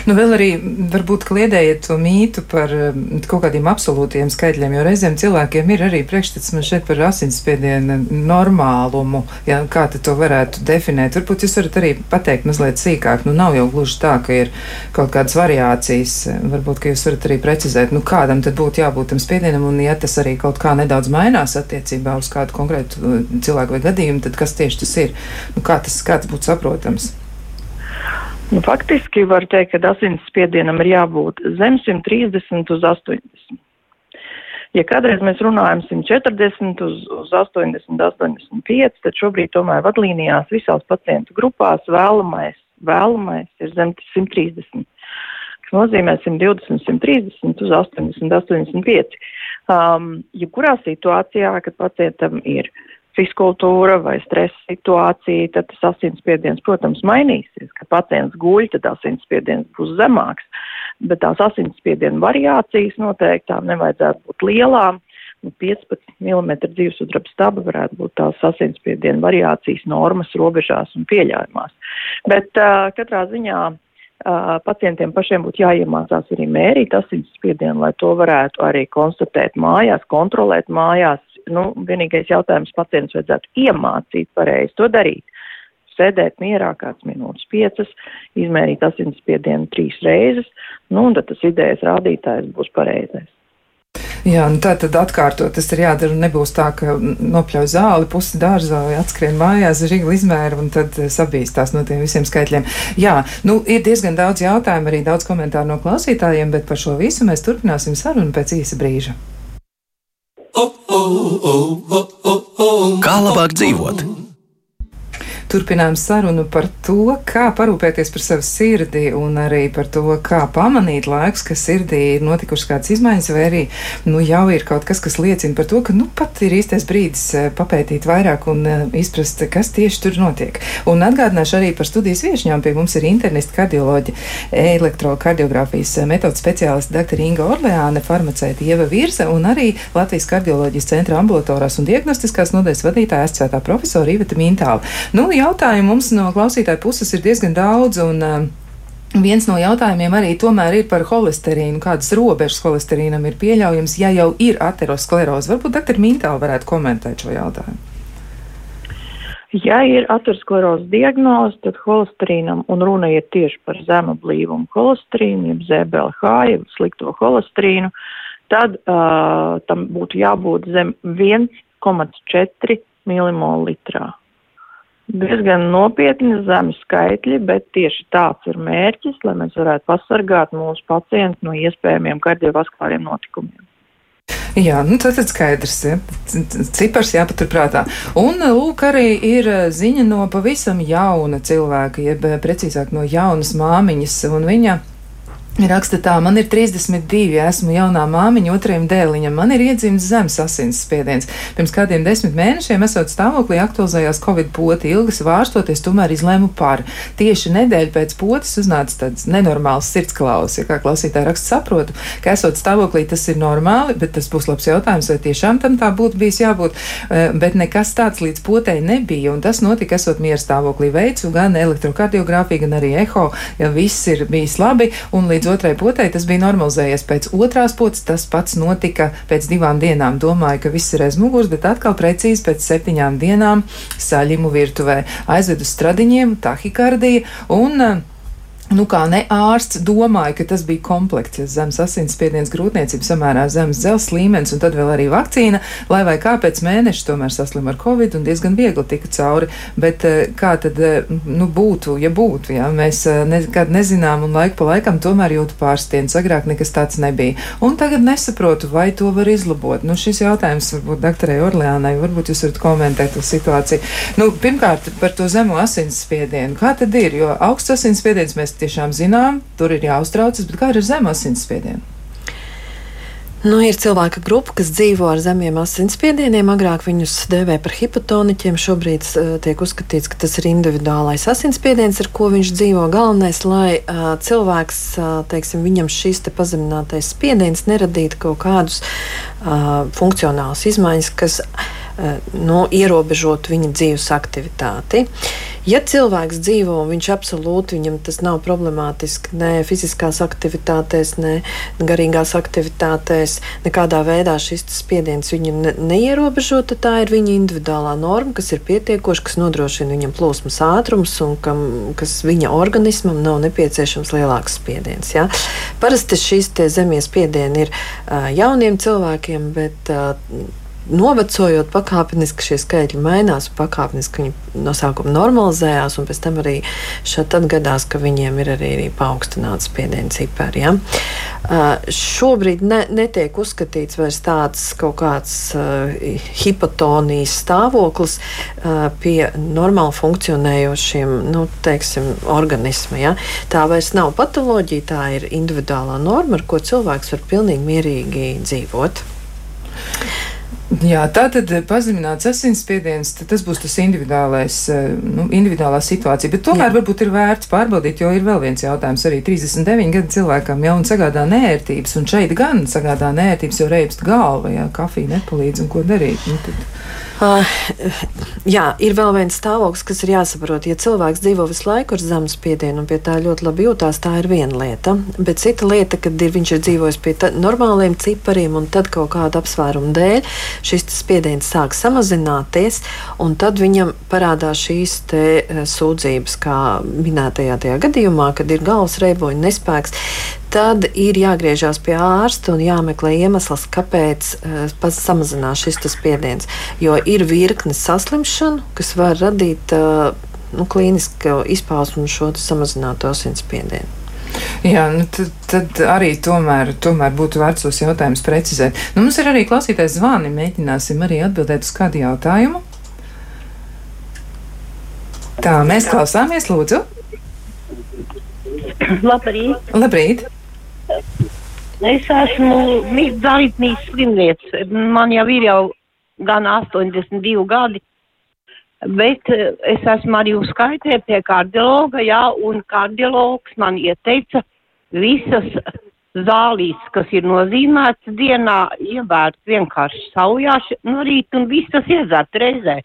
Nu, vēl arī varbūt kliedējiet to mītu par um, kaut kādiem absolūtiem skaitļiem, jo reizēm cilvēkiem ir arī priekšstats man šeit par asinsspiedienu normālumu, ja, kā to varētu definēt. Varbūt jūs varat arī pateikt mazliet sīkāk, nu nav jau gluži tā, ka ir kaut kādas variācijas, varbūt, ka jūs varat arī precizēt, nu kādam tad būtu jābūt tam spiedienam, un ja tas arī kaut kā nedaudz mainās attiecībā uz kādu konkrētu uh, cilvēku vai gadījumu, tad kas tieši tas ir? Nu, kā, tas, kā tas būtu saprotams? Nu, faktiski var teikt, ka asins spiedienam ir jābūt zem 130 uz 80. Ja kādreiz mēs runājam 140 uz, uz 80, 85, tad šobrīd tomēr vadlīnijās visās pacientu grupās vēlamais, vēlamais ir zem 130, kas nozīmē 120, 130 uz 80, 85. Um, jebkurā situācijā, kad pacientam ir uh, fiskultūra vai stresa situācija, tad tas asinsspiediens, protams, mainīsies. Kad pacients guļ, tad asinsspiediens būs zemāks, bet tās asinsspiediena variācijas noteikti tām nevajadzētu būt lielām. 15 mm dzīvesudraba staba varētu būt tās asinsspiediena variācijas normas robežās un pieļaujamās. Bet uh, katrā ziņā Uh, pacientiem pašiem būtu jāiemācās arī mērīt asinsspiedienu, lai to varētu arī konstatēt mājās, kontrolēt mājās, nu, vienīgais jautājums pacients vajadzētu iemācīt pareizi to darīt. Sēdēt mierā kāds minūtes piecas, izmērīt asinsspiedienu trīs reizes, nu, un tad tas idejas rādītājs būs pareizais. Jā, nu tā tad atkārtot, tas ir jādara. Nebūs tā, ka nopļauj zāli, pusi dārzā atskrien mājās, žigli izmēra un tad sabīstās no tiem visiem skaitļiem. Jā, nu ir diezgan daudz jautājumu, arī daudz komentāru no klausītājiem, bet par šo visu mēs turpināsim sarunu pēc īsa brīža. Kā labāk dzīvot? Turpinām sarunu par to, kā parūpēties par savu sirdi un arī par to, kā pamanīt laikus, ka sirdī ir notikušas kādas izmaiņas, vai arī nu, jau ir kaut kas, kas liecina par to, ka nu, pat ir īstais brīdis eh, papētīt vairāk un uh, izprast, kas tieši tur notiek. Un atgādināšu arī par studijas viešņām. Pie mums ir internista kardioloģija, elektrokardiogrāfijas eh, metodas speciāliste dr. Inga Orleāne, farmaceita Ieva Virza un arī Latvijas kardioloģijas centra ambulatorās un diagnostiskās nodaļas vadītāja asociētā profesora Iveta Mintāla. Nu, jautājumu mums no klausītāja puses ir diezgan daudz. Un, uh, Viens no jautājumiem arī tomēr ir par holesterīnu. Kādas robežas holesterīnam ir pieļaujams, ja jau ir ateroskleroze? Varbūt doktor Mintāla varētu komentēt šo jautājumu. Ja ir aterosklerozes diagnoze, tad holesterīnam, un runa ir tieši par zemu blīvumu holesterīnu, jeb ZBLH, jeb slikto holesterīnu, tad uh, tam būtu jābūt zem 1,4 milimolitrā diezgan nopietni zemi skaitļi, bet tieši tāds ir mērķis, lai mēs varētu pasargāt mūsu pacientu no iespējamiem kardiovaskulāriem notikumiem. Jā, nu tas ir skaidrs. Ja. Cipars jāpaturprātā. Un, lūk, arī ir ziņa no pavisam jauna cilvēka, jeb precīzāk no jaunas māmiņas, un viņa Raksta tā, man ir 32, esmu jaunā māmiņa otrajam dēliņam, man ir iedzimis zemes asinsspiediens. Pirms kādiem desmit mēnešiem, esot stāvoklī, aktualizējās Covid poti, ilgas vārstoties, tomēr izlēmu par. Tieši nedēļu pēc potes uznāca tāds nenormāls sirdsklaus. Ja kā klausītāji raksta, saprotu, ka esot stāvoklī tas ir normāli, bet tas būs labs jautājums, vai tiešām tam tā būtu bijis jābūt. Eh, bet nekas tāds līdz potei nebija, un tas notika esot miera stāvoklī veicu gan elektrokardiogrāfiju, gan arī eho, ja viss ir bijis labi. Un līdz līdz otrai potei tas bija normalizējies. Pēc otrās potes tas pats notika pēc divām dienām. Domāju, ka viss ir aiz muguras, bet atkal precīzi pēc septiņām dienām saļimu virtuvē aizvedu stradiņiem, tahikardija un uh, Nu, kā ne ārsts domāja, ka tas bija komplekts, ja zemes asinsspiediens, grūtniecība, samērā zemes dzelzs līmenis un tad vēl arī vakcīna, lai vai kā pēc mēneša tomēr saslim ar covid un diezgan viegli tika cauri. Bet eh, kā tad eh, nu, būtu, ja būtu, ja mēs eh, nekad nezinām un laiku pa laikam tomēr jūtu pārstiens, agrāk nekas tāds nebija. Un tagad nesaprotu, vai to var izlabot. Nu, šis jautājums varbūt doktorai Orleānai, varbūt jūs varat komentēt to situāciju. Nu, pirmkārt, par to zemo asinsspiedienu. Kā tad ir? Jo augsts asinsspiediens mēs tiešām zinām, tur ir jāuztraucas, bet kā ar zemu asinsspiedienu? Nu, ir cilvēka grupa, kas dzīvo ar zemiem asinsspiedieniem. Agrāk viņus dēvēja par hipotoniķiem. Šobrīd uh, tiek uzskatīts, ka tas ir individuālais asinsspiediens, ar ko viņš dzīvo. Galvenais, lai uh, cilvēks, uh, teiksim, viņam šis te pazeminātais spiediens neradītu kaut kādus uh, funkcionālus izmaiņas, kas uh, nu, ierobežotu viņa dzīves aktivitāti. Ja cilvēks dzīvo un viņš absolūti viņam tas nav problemātiski, ne fiziskās aktivitātēs, ne garīgās aktivitātēs, nekādā veidā šis spiediens viņu ne, neierobežo, tad tā ir viņa individuālā norma, kas ir pietiekoša, kas nodrošina viņam plūsmas ātrums un kam, kas viņa organismam nav nepieciešams lielāks spiediens. Ja? Parasti šīs zemes spiedieni ir uh, jauniem cilvēkiem, bet uh, novecojot, pakāpeniski šie skaitļi mainās, pakāpeniski viņi no sākuma normalizējās, un pēc tam arī šeit gadās, ka viņiem ir arī, arī paaugstināts spiediena cipari. Ja? Uh, šobrīd ne, netiek uzskatīts vairs tāds kaut kāds uh, hipotonijas stāvoklis uh, pie normāli funkcionējošiem nu, teiksim, organismiem. Ja? Tā vairs nav patoloģija, tā ir individuālā norma, ar ko cilvēks var pilnīgi mierīgi dzīvot. Jā, tā tad eh, pazemināts asinsspiediens, tas būs tas individuālais, eh, nu, individuālā situācija. Bet tomēr Jā. varbūt ir vērts pārbaudīt, jo ir vēl viens jautājums. Arī 39 gadu cilvēkam jau sagādā nērtības, un šeit gan sagādā nērtības, jo reibst galva, ja kafija nepalīdz un ko darīt. Nu, tad... Uh, jā, ir vēl viens stāvoklis, kas ir jāsaprot. Ja cilvēks dzīvo visu laiku ar zemu spiedienu un pie tā ļoti labi jūtās, tā ir viena lieta. Bet cita lieta, kad ir, viņš ir dzīvojis pie normāliem cipariem un tad kaut kāda apsvēruma dēļ šis spiediens sāk samazināties, un tad viņam parādās šīs te, uh, sūdzības, kā minētajā gadījumā, kad ir galvas reiboņa nespēks tad ir jāgriežās pie ārsta un jāmeklē iemesls, kāpēc uh, samazinās šis spiediens. Jo ir virkne saslimšanu, kas var radīt uh, nu, klīnisku izpausmu šo samazināto asinsspiedienu. Jā, nu tad, tad arī tomēr, tomēr būtu vērts tos jautājumus precizēt. Nu, mums ir arī klausītājs zvani, mēģināsim arī atbildēt uz kādu jautājumu. Tā, mēs klausāmies, lūdzu. Labrīt! Labrīt. Es esmu dalībnieks slimnieks. Man jau ir jau gan 82 gadi, bet eh, es esmu arī uzskaitē pie kardiologa, jā, un kardiologs man ieteica visas zālīs, kas ir nozīmētas dienā, ievērt vienkārši saujāši no rīta un viss tas iedzert reizē.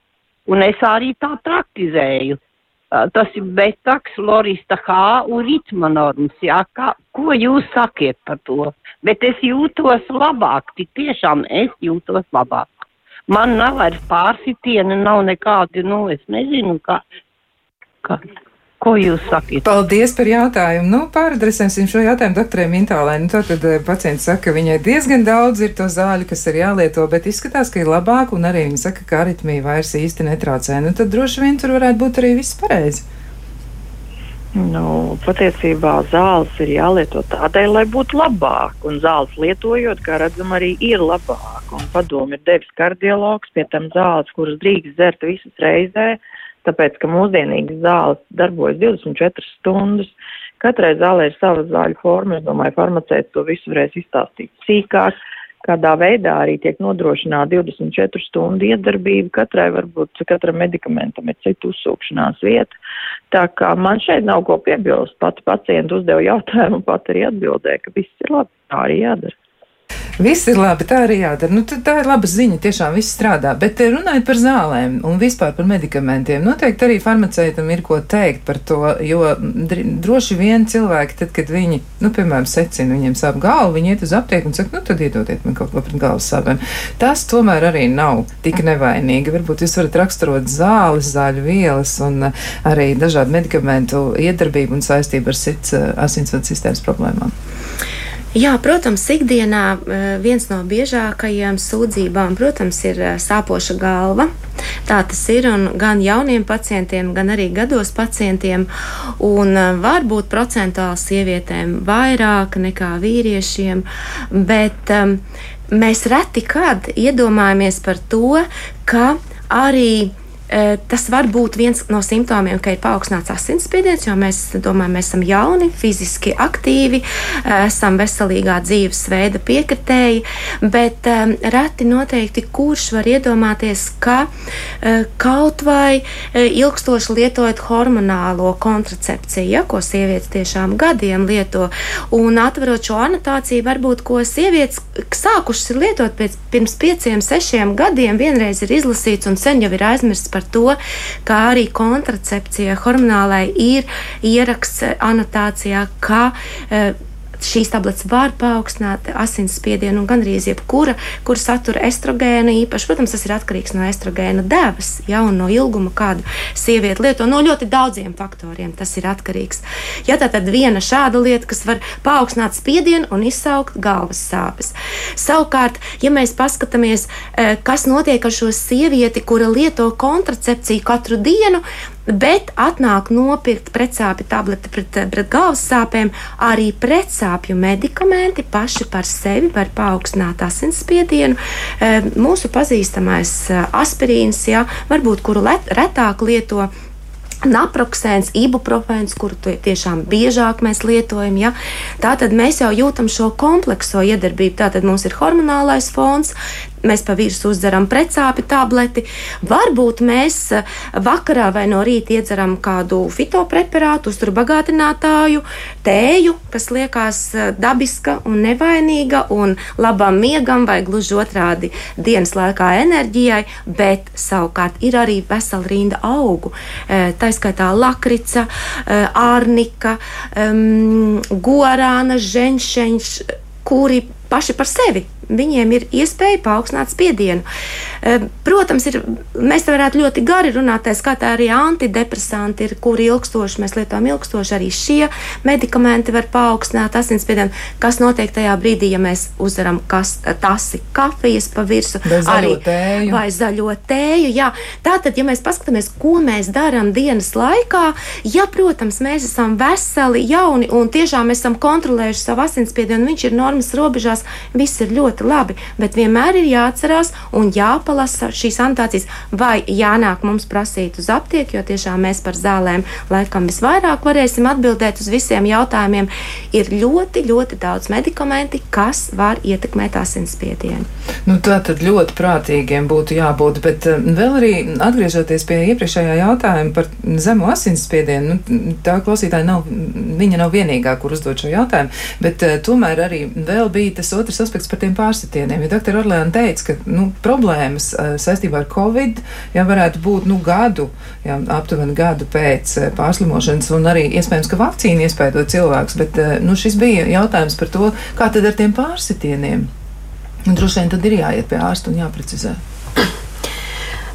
Un es arī tā praktizēju. Tas ir betaks, lorista H un ritma normas, jā, kā, ko jūs sakiet par to? Bet es jūtos labāk, tik tiešām es jūtos labāk. Man nav vairs pārsitiena, nav nekādi, nu, es nezinu, kā, kā, Ko jūs sakat? Paldies par jautājumu. Nu, pāradresēsim šo jautājumu doktorai Mintālē. Nu, tad eh, pacients saka, ka viņai diezgan daudz ir to zāļu, kas ir jālieto, bet izskatās, ka ir labāk, un arī viņa saka, ka aritmija vairs īsti netraucē. Nu, tad droši vien tur varētu būt arī viss pareizi. Nu, patiesībā zāles ir jālieto tādēļ, lai būtu labāk. Un zāles lietojot, kā redzam, arī ir labāk. Un padomu ir devis kardiologs, pie tam zāles, kuras drīkst dzert visas reizē tāpēc, ka mūsdienīgas zāles darbojas 24 stundas. Katrai zālē ir sava zāļu forma. Es domāju, farmaceits to visu varēs izstāstīt sīkāk. Kādā veidā arī tiek nodrošināta 24 stundu iedarbība. Katrai varbūt katram medikamentam ir cita uzsūkšanās vieta. Tā kā man šeit nav ko piebilst. Pati pacienta uzdeva jautājumu pat arī atbildēja, ka viss ir labi. Tā arī jādara. Viss ir labi, tā arī jādara. Nu, tā ir laba ziņa, tiešām viss strādā. Bet eh, runājot par zālēm un vispār par medikamentiem, noteikti arī farmaceitam ir ko teikt par to, jo droši vien cilvēki, tad, kad viņi, nu, piemēram, secina, viņiem sāp galva, viņi iet uz aptieku un saka, nu, tad iedodiet man kaut ko pret galvas sāpēm. Tas tomēr arī nav tik nevainīgi. Varbūt jūs varat raksturot zāles, zāļu vielas un eh, arī dažādu medikamentu iedarbību un saistību ar sirds eh, asinsvadu sistēmas problēmām. Jā, protams, ikdienā eh, viens no biežākajiem sūdzībām, protams, ir eh, sāpoša galva. Tā tas ir gan jauniem pacientiem, gan arī gados pacientiem. Un eh, varbūt procentuāli sievietēm vairāk nekā vīriešiem, bet um, mēs reti kad iedomājamies par to, ka arī tas var būt viens no simptomiem, ka ir paaugstināts asinsspiediens, jo mēs domājam, mēs esam jauni, fiziski aktīvi, eh, esam veselīgā dzīvesveida piekritēji, bet um, reti noteikti kurš var iedomāties, ka kaut vai ilgstoši lietojot hormonālo kontracepciju, ja, ko sievietes tiešām gadiem lieto, un atverot šo anotāciju, varbūt ko sievietes sākušas lietot pēc, pirms pieciem, sešiem gadiem, vienreiz ir izlasīts un sen jau ir aizmirsts par par to, ka arī kontracepcija hormonālai ir ieraksts anotācijā, ka uh, šīs tabletes var paaugstināt asinsspiedienu un gandrīz jebkura, kur satura estrogēnu īpaši. Protams, tas ir atkarīgs no estrogēna devas, ja, un no ilguma, kādu sieviete lieto. No ļoti daudziem faktoriem tas ir atkarīgs. Ja tā tad viena šāda lieta, kas var paaugstināt spiedienu un izsaukt galvas sāpes. Savukārt, ja mēs paskatāmies, eh, kas notiek ar šo sievieti, kura lieto kontracepciju katru dienu, bet atnāk nopirkt pretsāpju tableti pret, pret galvas sāpēm. Arī pretsāpju medikamenti paši par sevi var paaugstināt asinsspiedienu. E, mūsu pazīstamais e, aspirīns, jā, varbūt kuru let, retāk lieto. Naproxēns, ibuprofēns, kuru tiešām biežāk mēs lietojam. Ja? Tātad mēs jau jūtam šo komplekso iedarbību. Tātad mums ir hormonālais fons, mēs pa virsmu uzdzeram precāpi tableti. Varbūt mēs eh, vakarā vai no rīta iedzeram kādu fitopreparātu, uzturbagātinātāju, tēju, kas liekas eh, dabiska un nevainīga un labam miegam vai gluži otrādi dienas laikā enerģijai, bet savukārt ir arī vesela rinda augu. Eh, tā skaitā lakrica, ārnika, um, gorāna, ženšeņš, kuri paši par sevi viņiem ir iespēja paaugstināt spiedienu. Eh, protams, ir, mēs varētu ļoti gari runāt, tā skatā arī antidepresanti ir, kuri ilgstoši mēs lietojam ilgstoši. Arī šie medikamenti var paaugstināt asinsspiedienu. Kas notiek tajā brīdī, ja mēs uzvaram kas, tasi kafijas pa virsmu arī tēju. vai zaļo tēju? Jā. Tātad, ja mēs paskatāmies, ko mēs darām dienas laikā, ja, protams, mēs esam veseli, jauni un tiešām esam kontrolējuši savu asinsspiedienu, viņš ir normas robežās, viss ir ļoti ļoti labi, bet vienmēr ir jāatcerās un jāpalasa šīs anotācijas, vai jānāk mums prasīt uz aptieku, jo tiešām mēs par zālēm laikam visvairāk varēsim atbildēt uz visiem jautājumiem. Ir ļoti, ļoti daudz medikamenti, kas var ietekmēt asinsspiedienu. Nu, tā tad ļoti prātīgiem būtu jābūt, bet eh, vēl arī atgriežoties pie iepriekšējā jautājuma par zemu asinsspiedienu, nu, tā klausītāja nav, viņa nav vienīgā, kur uzdot šo jautājumu, bet uh, tomēr arī vēl bija tas otrs aspekts par tiem pārsitieniem. Ja doktor Orlēna teica, ka nu, problēmas uh, saistībā ar covid ja varētu būt nu, gadu, ja, aptuveni gadu pēc uh, pārslimošanas, un arī iespējams, ka vakcīna iespēja cilvēks, bet uh, nu, šis bija jautājums par to, kā tad ar tiem pārsitieniem. Un droši vien tad ir jāiet pie ārsta un jāprecizē.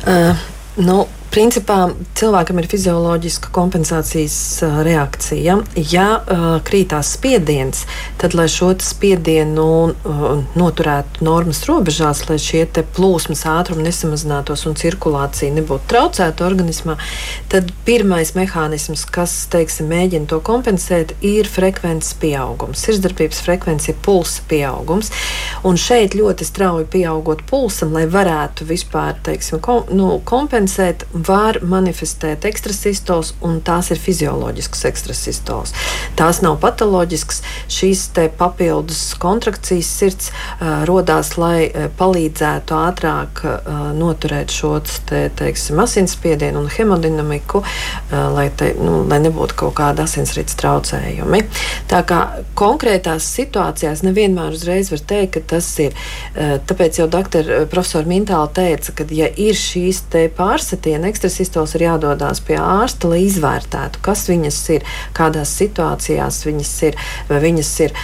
Uh, nu, Principā cilvēkam ir fizioloģiska kompensācijas reakcija. Ja uh, krītās spiediens, tad, lai šo spiedienu uh, noturētu normas robežās, lai šie plūsmas ātrumi nesamazinātos un cirkulācija nebūtu traucēta organismā, tad pirmais mehānisms, kas teiksim, mēģina to kompensēt, ir frekvences pieaugums. Sirdsdarbības frekvence ir pulsa pieaugums. Un šeit ļoti strauji pieaugot pulsam, lai varētu vispār teiksim, kom, nu, kompensēt var manifestēt ekstrasistols, un tās ir fizioloģiskas ekstrasistols. Tās nav patoloģiskas. Šīs papildus kontrakcijas sirds uh, rodās, lai uh, palīdzētu ātrāk uh, noturēt šo te, teiksim, asinsspiedienu un hemodinamiku, uh, lai, te, nu, lai nebūtu kaut kāda asinsrites traucējumi. Tā kā konkrētās situācijās nevienmēr uzreiz var teikt, ka tas ir. Uh, tāpēc jau doktor profesora Mintāla teica, ka ja ir šīs pārsatiena ekstrasistols ir jādodas pie ārsta, lai izvērtētu, kas viņas ir, kādās situācijās viņas ir, vai viņas ir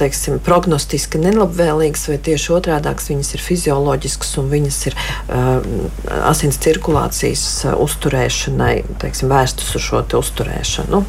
teiksim, prognostiski nelabvēlīgas, vai tieši otrādākas viņas ir fizioloģiskas un viņas ir asins cirkulācijas uzturēšanai, teiksim, vērstas uz šo uzturēšanu.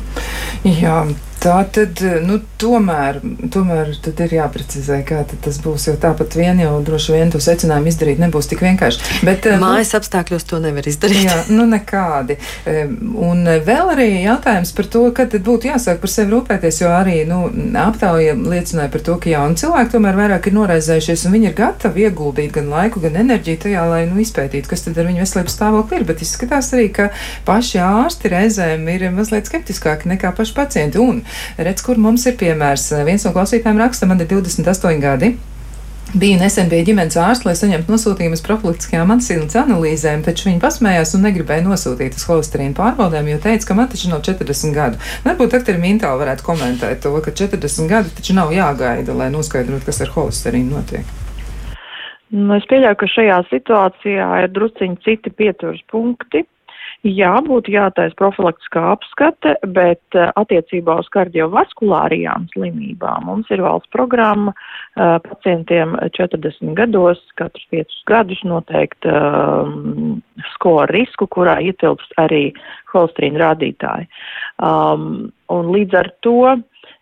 Jā. Tā tad, nu, tomēr, tomēr tad ir jāprecizē, kā tas būs. Jo tāpat vien jau droši vien to secinājumu izdarīt nebūs tik vienkārši. Bet, nu, Mājas apstākļos to nevar izdarīt. Jā, nu nekādi. Un vēl arī jautājums par to, kad būtu jāsāk par sevi rūpēties, jo arī nu, aptauja liecināja par to, ka jauni cilvēki tomēr vairāk ir noraizējušies un viņi ir gatavi ieguldīt gan laiku, gan enerģiju tajā, lai nu, izpētītu, kas tad ar viņu veselības stāvokli ir. Bet izskatās arī, ka paši ārsti reizēm ir mazliet skeptiskāki nekā paši pacienti. Un Redz, kur mums ir piemērs. Viens no klausītājiem raksta, man ir 28 gadi. Bija nesen pie ģimenes ārsta, lai saņemtu nosūtījumus profilaktiskajām asins analīzēm, taču viņi pasmējās un negribēja nosūtīt uz holesterīnu pārbaudēm, jo teica, ka man taču nav 40 gadu. Varbūt doktori Mintāli varētu komentēt to, ka 40 gadi taču nav jāgaida, lai noskaidrotu, kas ar holesterīnu notiek. Nu, es pieļauju, ka šajā situācijā ir drusciņi citi pieturas punkti. Jā, būtu jātaisa profilaktiskā apskate, bet uh, attiecībā uz kardiovaskulārajām slimībām mums ir valsts programma uh, pacientiem 40 gados, katrs 5 gadus noteikti um, skoru risku, kurā ietilpst arī holesterīna rādītāji. Um, un līdz ar to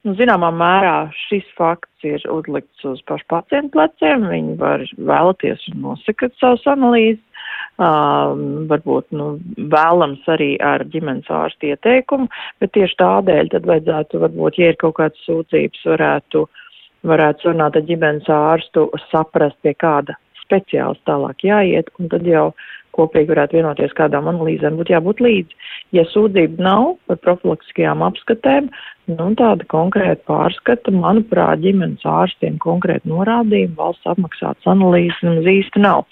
Nu, zināmā mērā šis fakts ir uzlikts uz pašu pacientu pleciem. Viņi var vēlaties un nosakot savus analīzes. Um, varbūt nu, vēlams arī ar ģimenes ārstu ieteikumu, bet tieši tādēļ tad vajadzētu, varbūt, ja ir kaut kādas sūdzības, varētu, varētu sarunāt ar ģimenes ārstu, saprast, pie kāda speciālista tālāk jāiet, un tad jau kopīgi varētu vienoties, kādām analīzēm būtu jābūt līdzi. Ja sūdzība nav par profilaktiskajām apskatēm, nu, tāda konkrēta pārskata, manuprāt, ģimenes ārstiem konkrēti norādījumi, valsts apmaksātas analīzes nemaz īsti nav.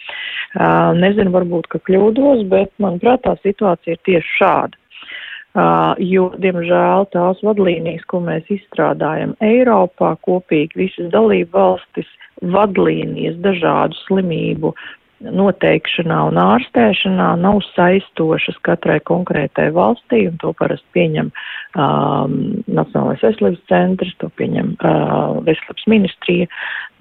Uh, nezinu, varbūt, ka kļūdos, bet, manuprāt, tā situācija ir tieši šāda. Uh, jo, diemžēl, tās vadlīnijas, ko mēs izstrādājam Eiropā, kopīgi visas dalību valstis, vadlīnijas dažādu slimību noteikšanā un ārstēšanā nav saistošas katrai konkrētai valstī, un to parasti pieņem um, Nacionālais veselības centrs, to pieņem uh, veselības ministrija.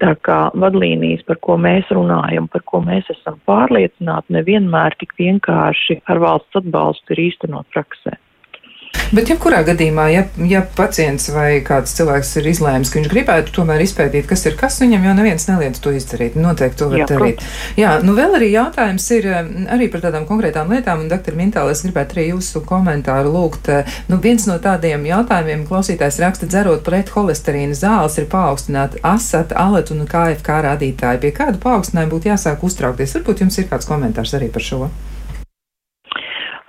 Tā kā vadlīnijas, par ko mēs runājam, par ko mēs esam pārliecināti, nevienmēr tik vienkārši ar valsts atbalstu ir īstenot praksē. Bet, jebkurā gadījumā, ja, ja pacients vai kāds cilvēks ir izlēmis, ka viņš gribētu tomēr izpētīt, kas ir kas, viņam jau neviens neliedz to izdarīt. Noteikti to var Jā, darīt. Protams. Jā, nu vēl arī jautājums ir um, arī par tādām konkrētām lietām, un, doktor Mintāli, es gribētu arī jūsu komentāru lūgt. Uh, nu, viens no tādiem jautājumiem klausītājs raksta, dzerot pret holesterīna zāles, ir paaugstināta asata, alata un KFK rādītāji. Pie kāda paaugstinājuma būtu jāsāk uztraukties? Varbūt jums ir kāds komentārs arī par šo?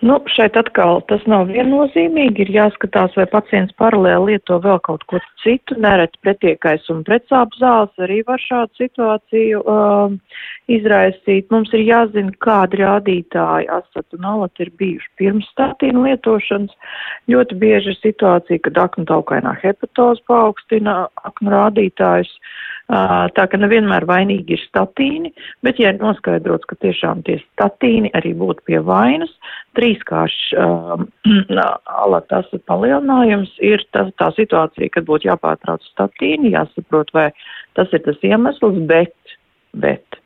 Nu, šeit atkal tas nav viennozīmīgi, ir jāskatās, vai pacients paralēli lieto vēl kaut ko citu, nereti pretiekais un pretsāpju zāles arī var šādu situāciju uh, izraisīt. Mums ir jāzina, kādi rādītāji asat un alat ir bijuši pirms statīnu lietošanas. Ļoti bieži ir situācija, kad aknu taukainā hepatoza paaugstina aknu rādītājus. Uh, Tā ka nevienmēr vainīgi ir statīni, bet ja ir noskaidrots, ka tiešām tie statīni arī būtu pie vainas, trīskāršs uh, *clears throat* alatas palielinājums ir tas, tā situācija, kad būtu jāpārtrauc statīni, jāsaprot, vai tas ir tas iemesls, bet, bet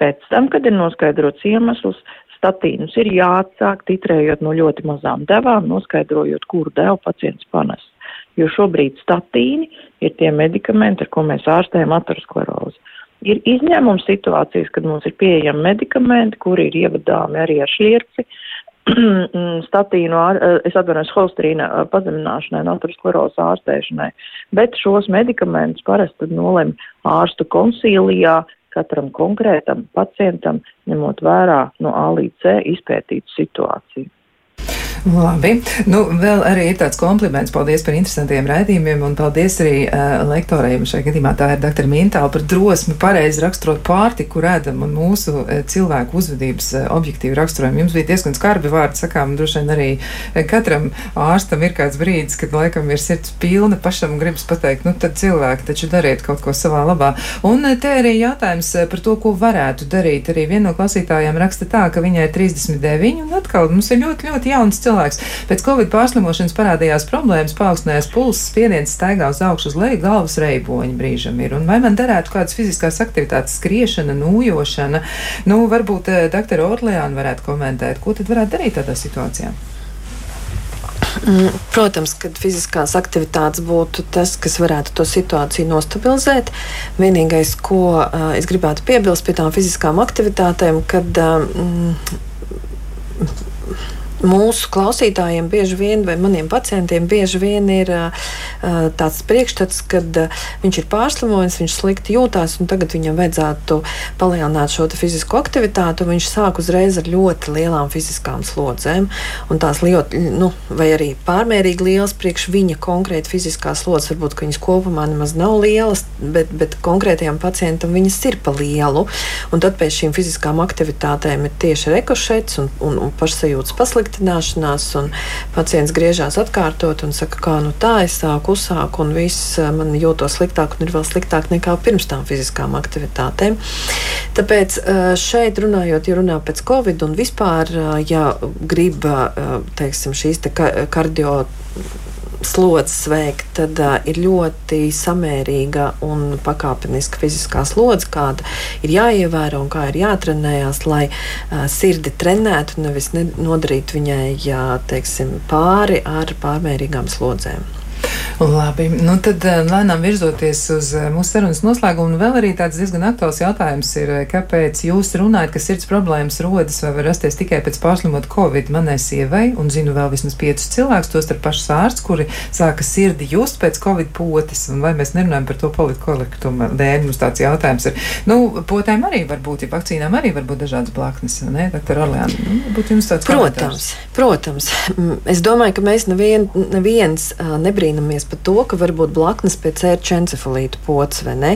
pēc tam, kad ir noskaidrots iemesls, statīnus ir jāatsāk titrējot no ļoti mazām devām, noskaidrojot, kuru devu pacients panes jo šobrīd statīni ir tie medikamenti, ar ko mēs ārstējam aterosklerozi. Ir izņēmuma situācijas, kad mums ir pieejami medikamenti, kuri ir ievadāmi arī ar šlierci, *clears throat* statīnu, es atvainojos, holesterīna pazemināšanai un aterosklerozes ārstēšanai, bet šos medikamentus parasti nolem ārstu konsīlijā katram konkrētam pacientam, ņemot vērā no A līdz C izpētītu situāciju. Labi. Nu, vēl arī ir tāds kompliments. Paldies par interesantiem raidījumiem un paldies arī uh, lektoriem. Šajā gadījumā tā ir dr. Mintāla par drosmi pareizi raksturot pārtiku, redzam un mūsu uh, cilvēku uzvedības uh, objektīvu raksturojumu. Jums bija diezgan skarbi vārdi sakām, droši vien arī katram ārstam ir kāds brīdis, kad laikam ir sirds pilna, pašam gribas pateikt, nu tad cilvēki taču dariet kaut ko savā labā. Un te arī jautājums par to, ko varētu darīt. Arī viena no klausītājām raksta tā, ka viņai ir 39 un atkal mums ir ļoti, ļoti jauns cilvēks cilvēks. Pēc Covid pārslimošanas parādījās problēmas, paaugstinājās pulss, spiediens staigā uz augšu uz leju, galvas reiboņi brīžam ir. Un vai man derētu kādas fiziskās aktivitātes, skriešana, nūjošana? Nu, varbūt eh, doktora Orleāna varētu komentēt, ko tad varētu darīt tādā situācijā? Mm, protams, ka fiziskās aktivitātes būtu tas, kas varētu to situāciju nostabilizēt. Vienīgais, ko uh, es gribētu piebilst pie tām fiziskām aktivitātēm, kad uh, mūsu klausītājiem bieži vien, vai maniem pacientiem bieži vien ir uh, tāds priekšstats, ka uh, viņš ir pārslimojis, viņš slikti jūtās, un tagad viņam vajadzētu palielināt šo fizisko aktivitāti, viņš sāk uzreiz ar ļoti lielām fiziskām slodzēm, un tās ļoti, nu, vai arī pārmērīgi lielas priekš viņa konkrēti fiziskās slodzes, varbūt viņas kopumā nemaz nav lielas, bet, bet konkrētajam pacientam viņas ir pa lielu, un tad pēc šīm fiziskām aktivitātēm ir tieši rekošets un, un, un pašsajūtas pasliktināšanās pasliktināšanās, un pacients griežās atkārtot un saka, kā nu tā, es sāku uzsāku, un viss man jūtos sliktāk, un ir vēl sliktāk nekā pirms tam fiziskām aktivitātēm. Tāpēc šeit runājot, ja runā pēc Covid un vispār, ja grib, teiksim, šīs te kardio slodzes veikt, tad uh, ir ļoti samērīga un pakāpeniska fiziskā slodze, kāda ir jāievēro un kā ir jātrenējas, lai uh, sirdi trenētu, nevis ne, nodarītu viņai jā, teiksim, pāri ar pārmērīgām slodzēm. Labi, nu tad eh, lēnām virzoties uz eh, mūsu sarunas noslēgumu, vēl arī tāds diezgan aktuāls jautājums ir, eh, kāpēc jūs runājat, ka sirds problēmas rodas vai var rasties tikai pēc pārslimot Covid manai sievai, un zinu vēl vismaz piecus cilvēkus, tos ar pašas ārsts, kuri sāka sirdi just pēc Covid potes, un vai mēs nerunājam par to politkorektumu dēļ, mums tāds jautājums ir. Nu, potēm arī var būt, ja vakcīnām arī var būt dažādas blaknes, ne, doktor Orleāna? Nu, būtu jums tāds Protams, komentārs. protams. Es domāju, ka mēs nevien, neviens nebrīnamies par to, ka var būt blaknes pēc ērča encefalīta potes, vai ne?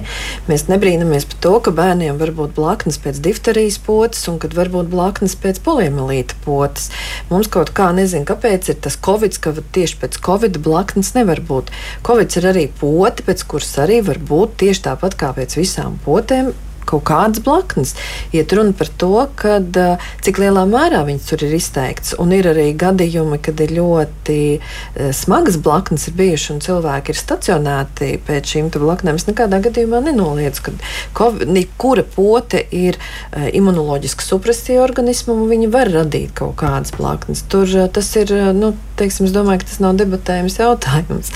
Mēs nebrīnamies par to, ka bērniem var būt blaknes pēc difterijas potes un kad var būt blaknes pēc poliomielīta potes. Mums kaut kā nezinu, kāpēc ir tas covid, ka tieši pēc covid blaknes nevar būt. Covid ir arī pote, pēc kuras arī var būt tieši tāpat kā pēc visām potēm kaut kādas blaknes. Iet runa par to, kad, cik lielā mērā viņas tur ir izteikts. Un ir arī gadījumi, kad ir ļoti smagas blaknes bijušas un cilvēki ir stacionēti pēc šīm blaknēm. Es nekādā gadījumā nenoliedzu, ka kura pote ir imunoloģiski supresija organismam, un viņi var radīt kaut kādas blaknes. Tur tas ir, nu, teiksim, es domāju, ka tas nav debatējums jautājums.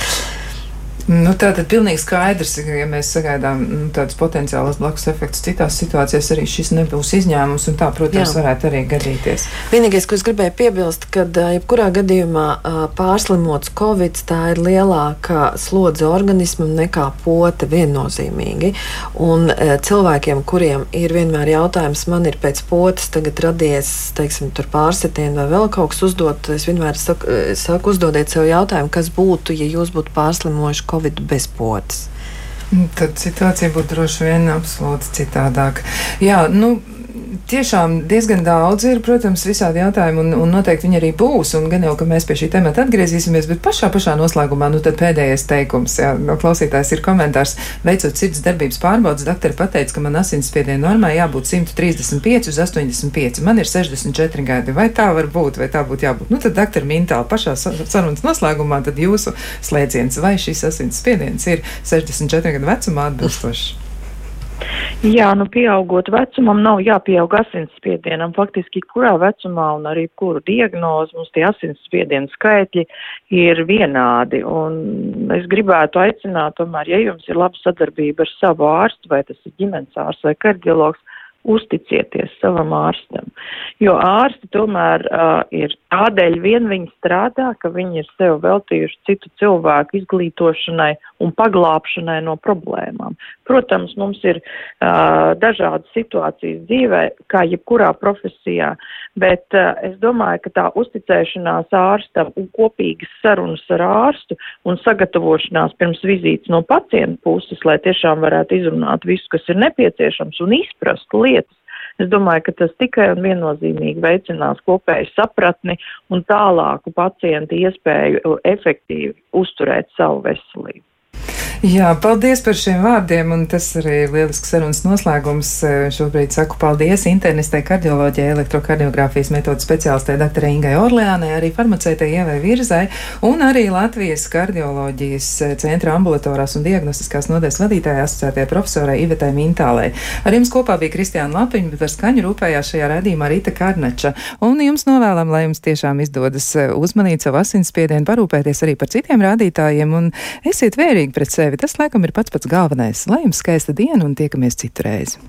Nu, tā tad pilnīgi skaidrs, ka, ja mēs sagaidām nu, tādus potenciālus blakus efektus citās situācijās, arī šis nebūs izņēmums, un tā, protams, Jā. varētu arī gadīties. Vienīgais, ko es gribēju piebilst, ka jebkurā gadījumā pārslimots Covid, tā ir lielāka slodze organismam nekā pote viennozīmīgi. Un cilvēkiem, kuriem ir vienmēr jautājums, man ir pēc potes tagad radies, teiksim, tur pārsitienu vai vēl kaut kas uzdot, es vienmēr saku, saku uzdodiet sev jautājumu, kas būtu, ja jūs būtu pārslimojuši Covid bez potes. Tad situācija būtu droši vien absolūti citādāka. Jā, nu, tiešām diezgan daudz ir, protams, visādi jautājumi, un, un noteikti viņi arī būs. Gan jau, ka mēs pie šī temata atgriezīsimies, bet pašā, pašā noslēgumā, nu tad pēdējais teikums, jā, no klausītājs ir komentārs. Veicot sirds darbības pārbaudas, doktori pateica, ka man asinsspiediena normai jābūt 135 uz 85. Man ir 64 gadi. Vai tā var būt, vai tā būtu jābūt? Nu, tad, doktori Mintāli, pašā sarunas noslēgumā, tad jūsu slēdziens, vai šis asinsspiediens ir 64 gadu vecumā atbilstošs? Jā, nu pieaugot vecumam nav jāpieaug asinsspiedienam. Faktiski, kurā vecumā un arī kuru diagnozi mums tie asinsspiedienu skaitļi ir vienādi. Un es gribētu aicināt, tomēr, ja jums ir laba sadarbība ar savu ārstu, vai tas ir ģimenes ārsts vai kardiologs, uzticieties savam ārstam. Jo ārsti tomēr uh, ir tādēļ vien viņi strādā, ka viņi ir sev veltījuši citu cilvēku izglītošanai un paglābšanai no problēmām. Protams, mums ir uh, dažādas situācijas dzīvē, kā jebkurā profesijā, bet uh, es domāju, ka tā uzticēšanās ārstam un kopīgas sarunas ar ārstu un sagatavošanās pirms vizītes no pacienta puses, lai tiešām varētu izrunāt visu, kas ir nepieciešams un izprast lietu, lietas. Es domāju, ka tas tikai un viennozīmīgi veicinās kopēju sapratni un tālāku pacientu iespēju efektīvi uzturēt savu veselību. Jā, paldies par šiem vārdiem, un tas arī lielisks sarunas noslēgums. Šobrīd saku paldies internistē kardioloģijai, elektrokardiogrāfijas metodas speciālistē dr. Ingai Orleānai, arī farmaceitē Ievai Virzai un arī Latvijas kardioloģijas centra ambulatorās un diagnostiskās nodaļas vadītāja asociētajai profesorai Ivetai Mintālei. Ar jums kopā bija Kristiāna Lapiņa, bet par skaņu rūpējās šajā redzījumā Rīta Karnača. Un jums novēlam, lai jums tiešām izdodas uzmanīt savu asinsspiedienu, parūpēties arī par citiem rādītājiem un esiet vērīgi pret sevi. Tas, laikam, ir pats pats galvenais. Lai jums skaista diena un tiekamies citu reizi!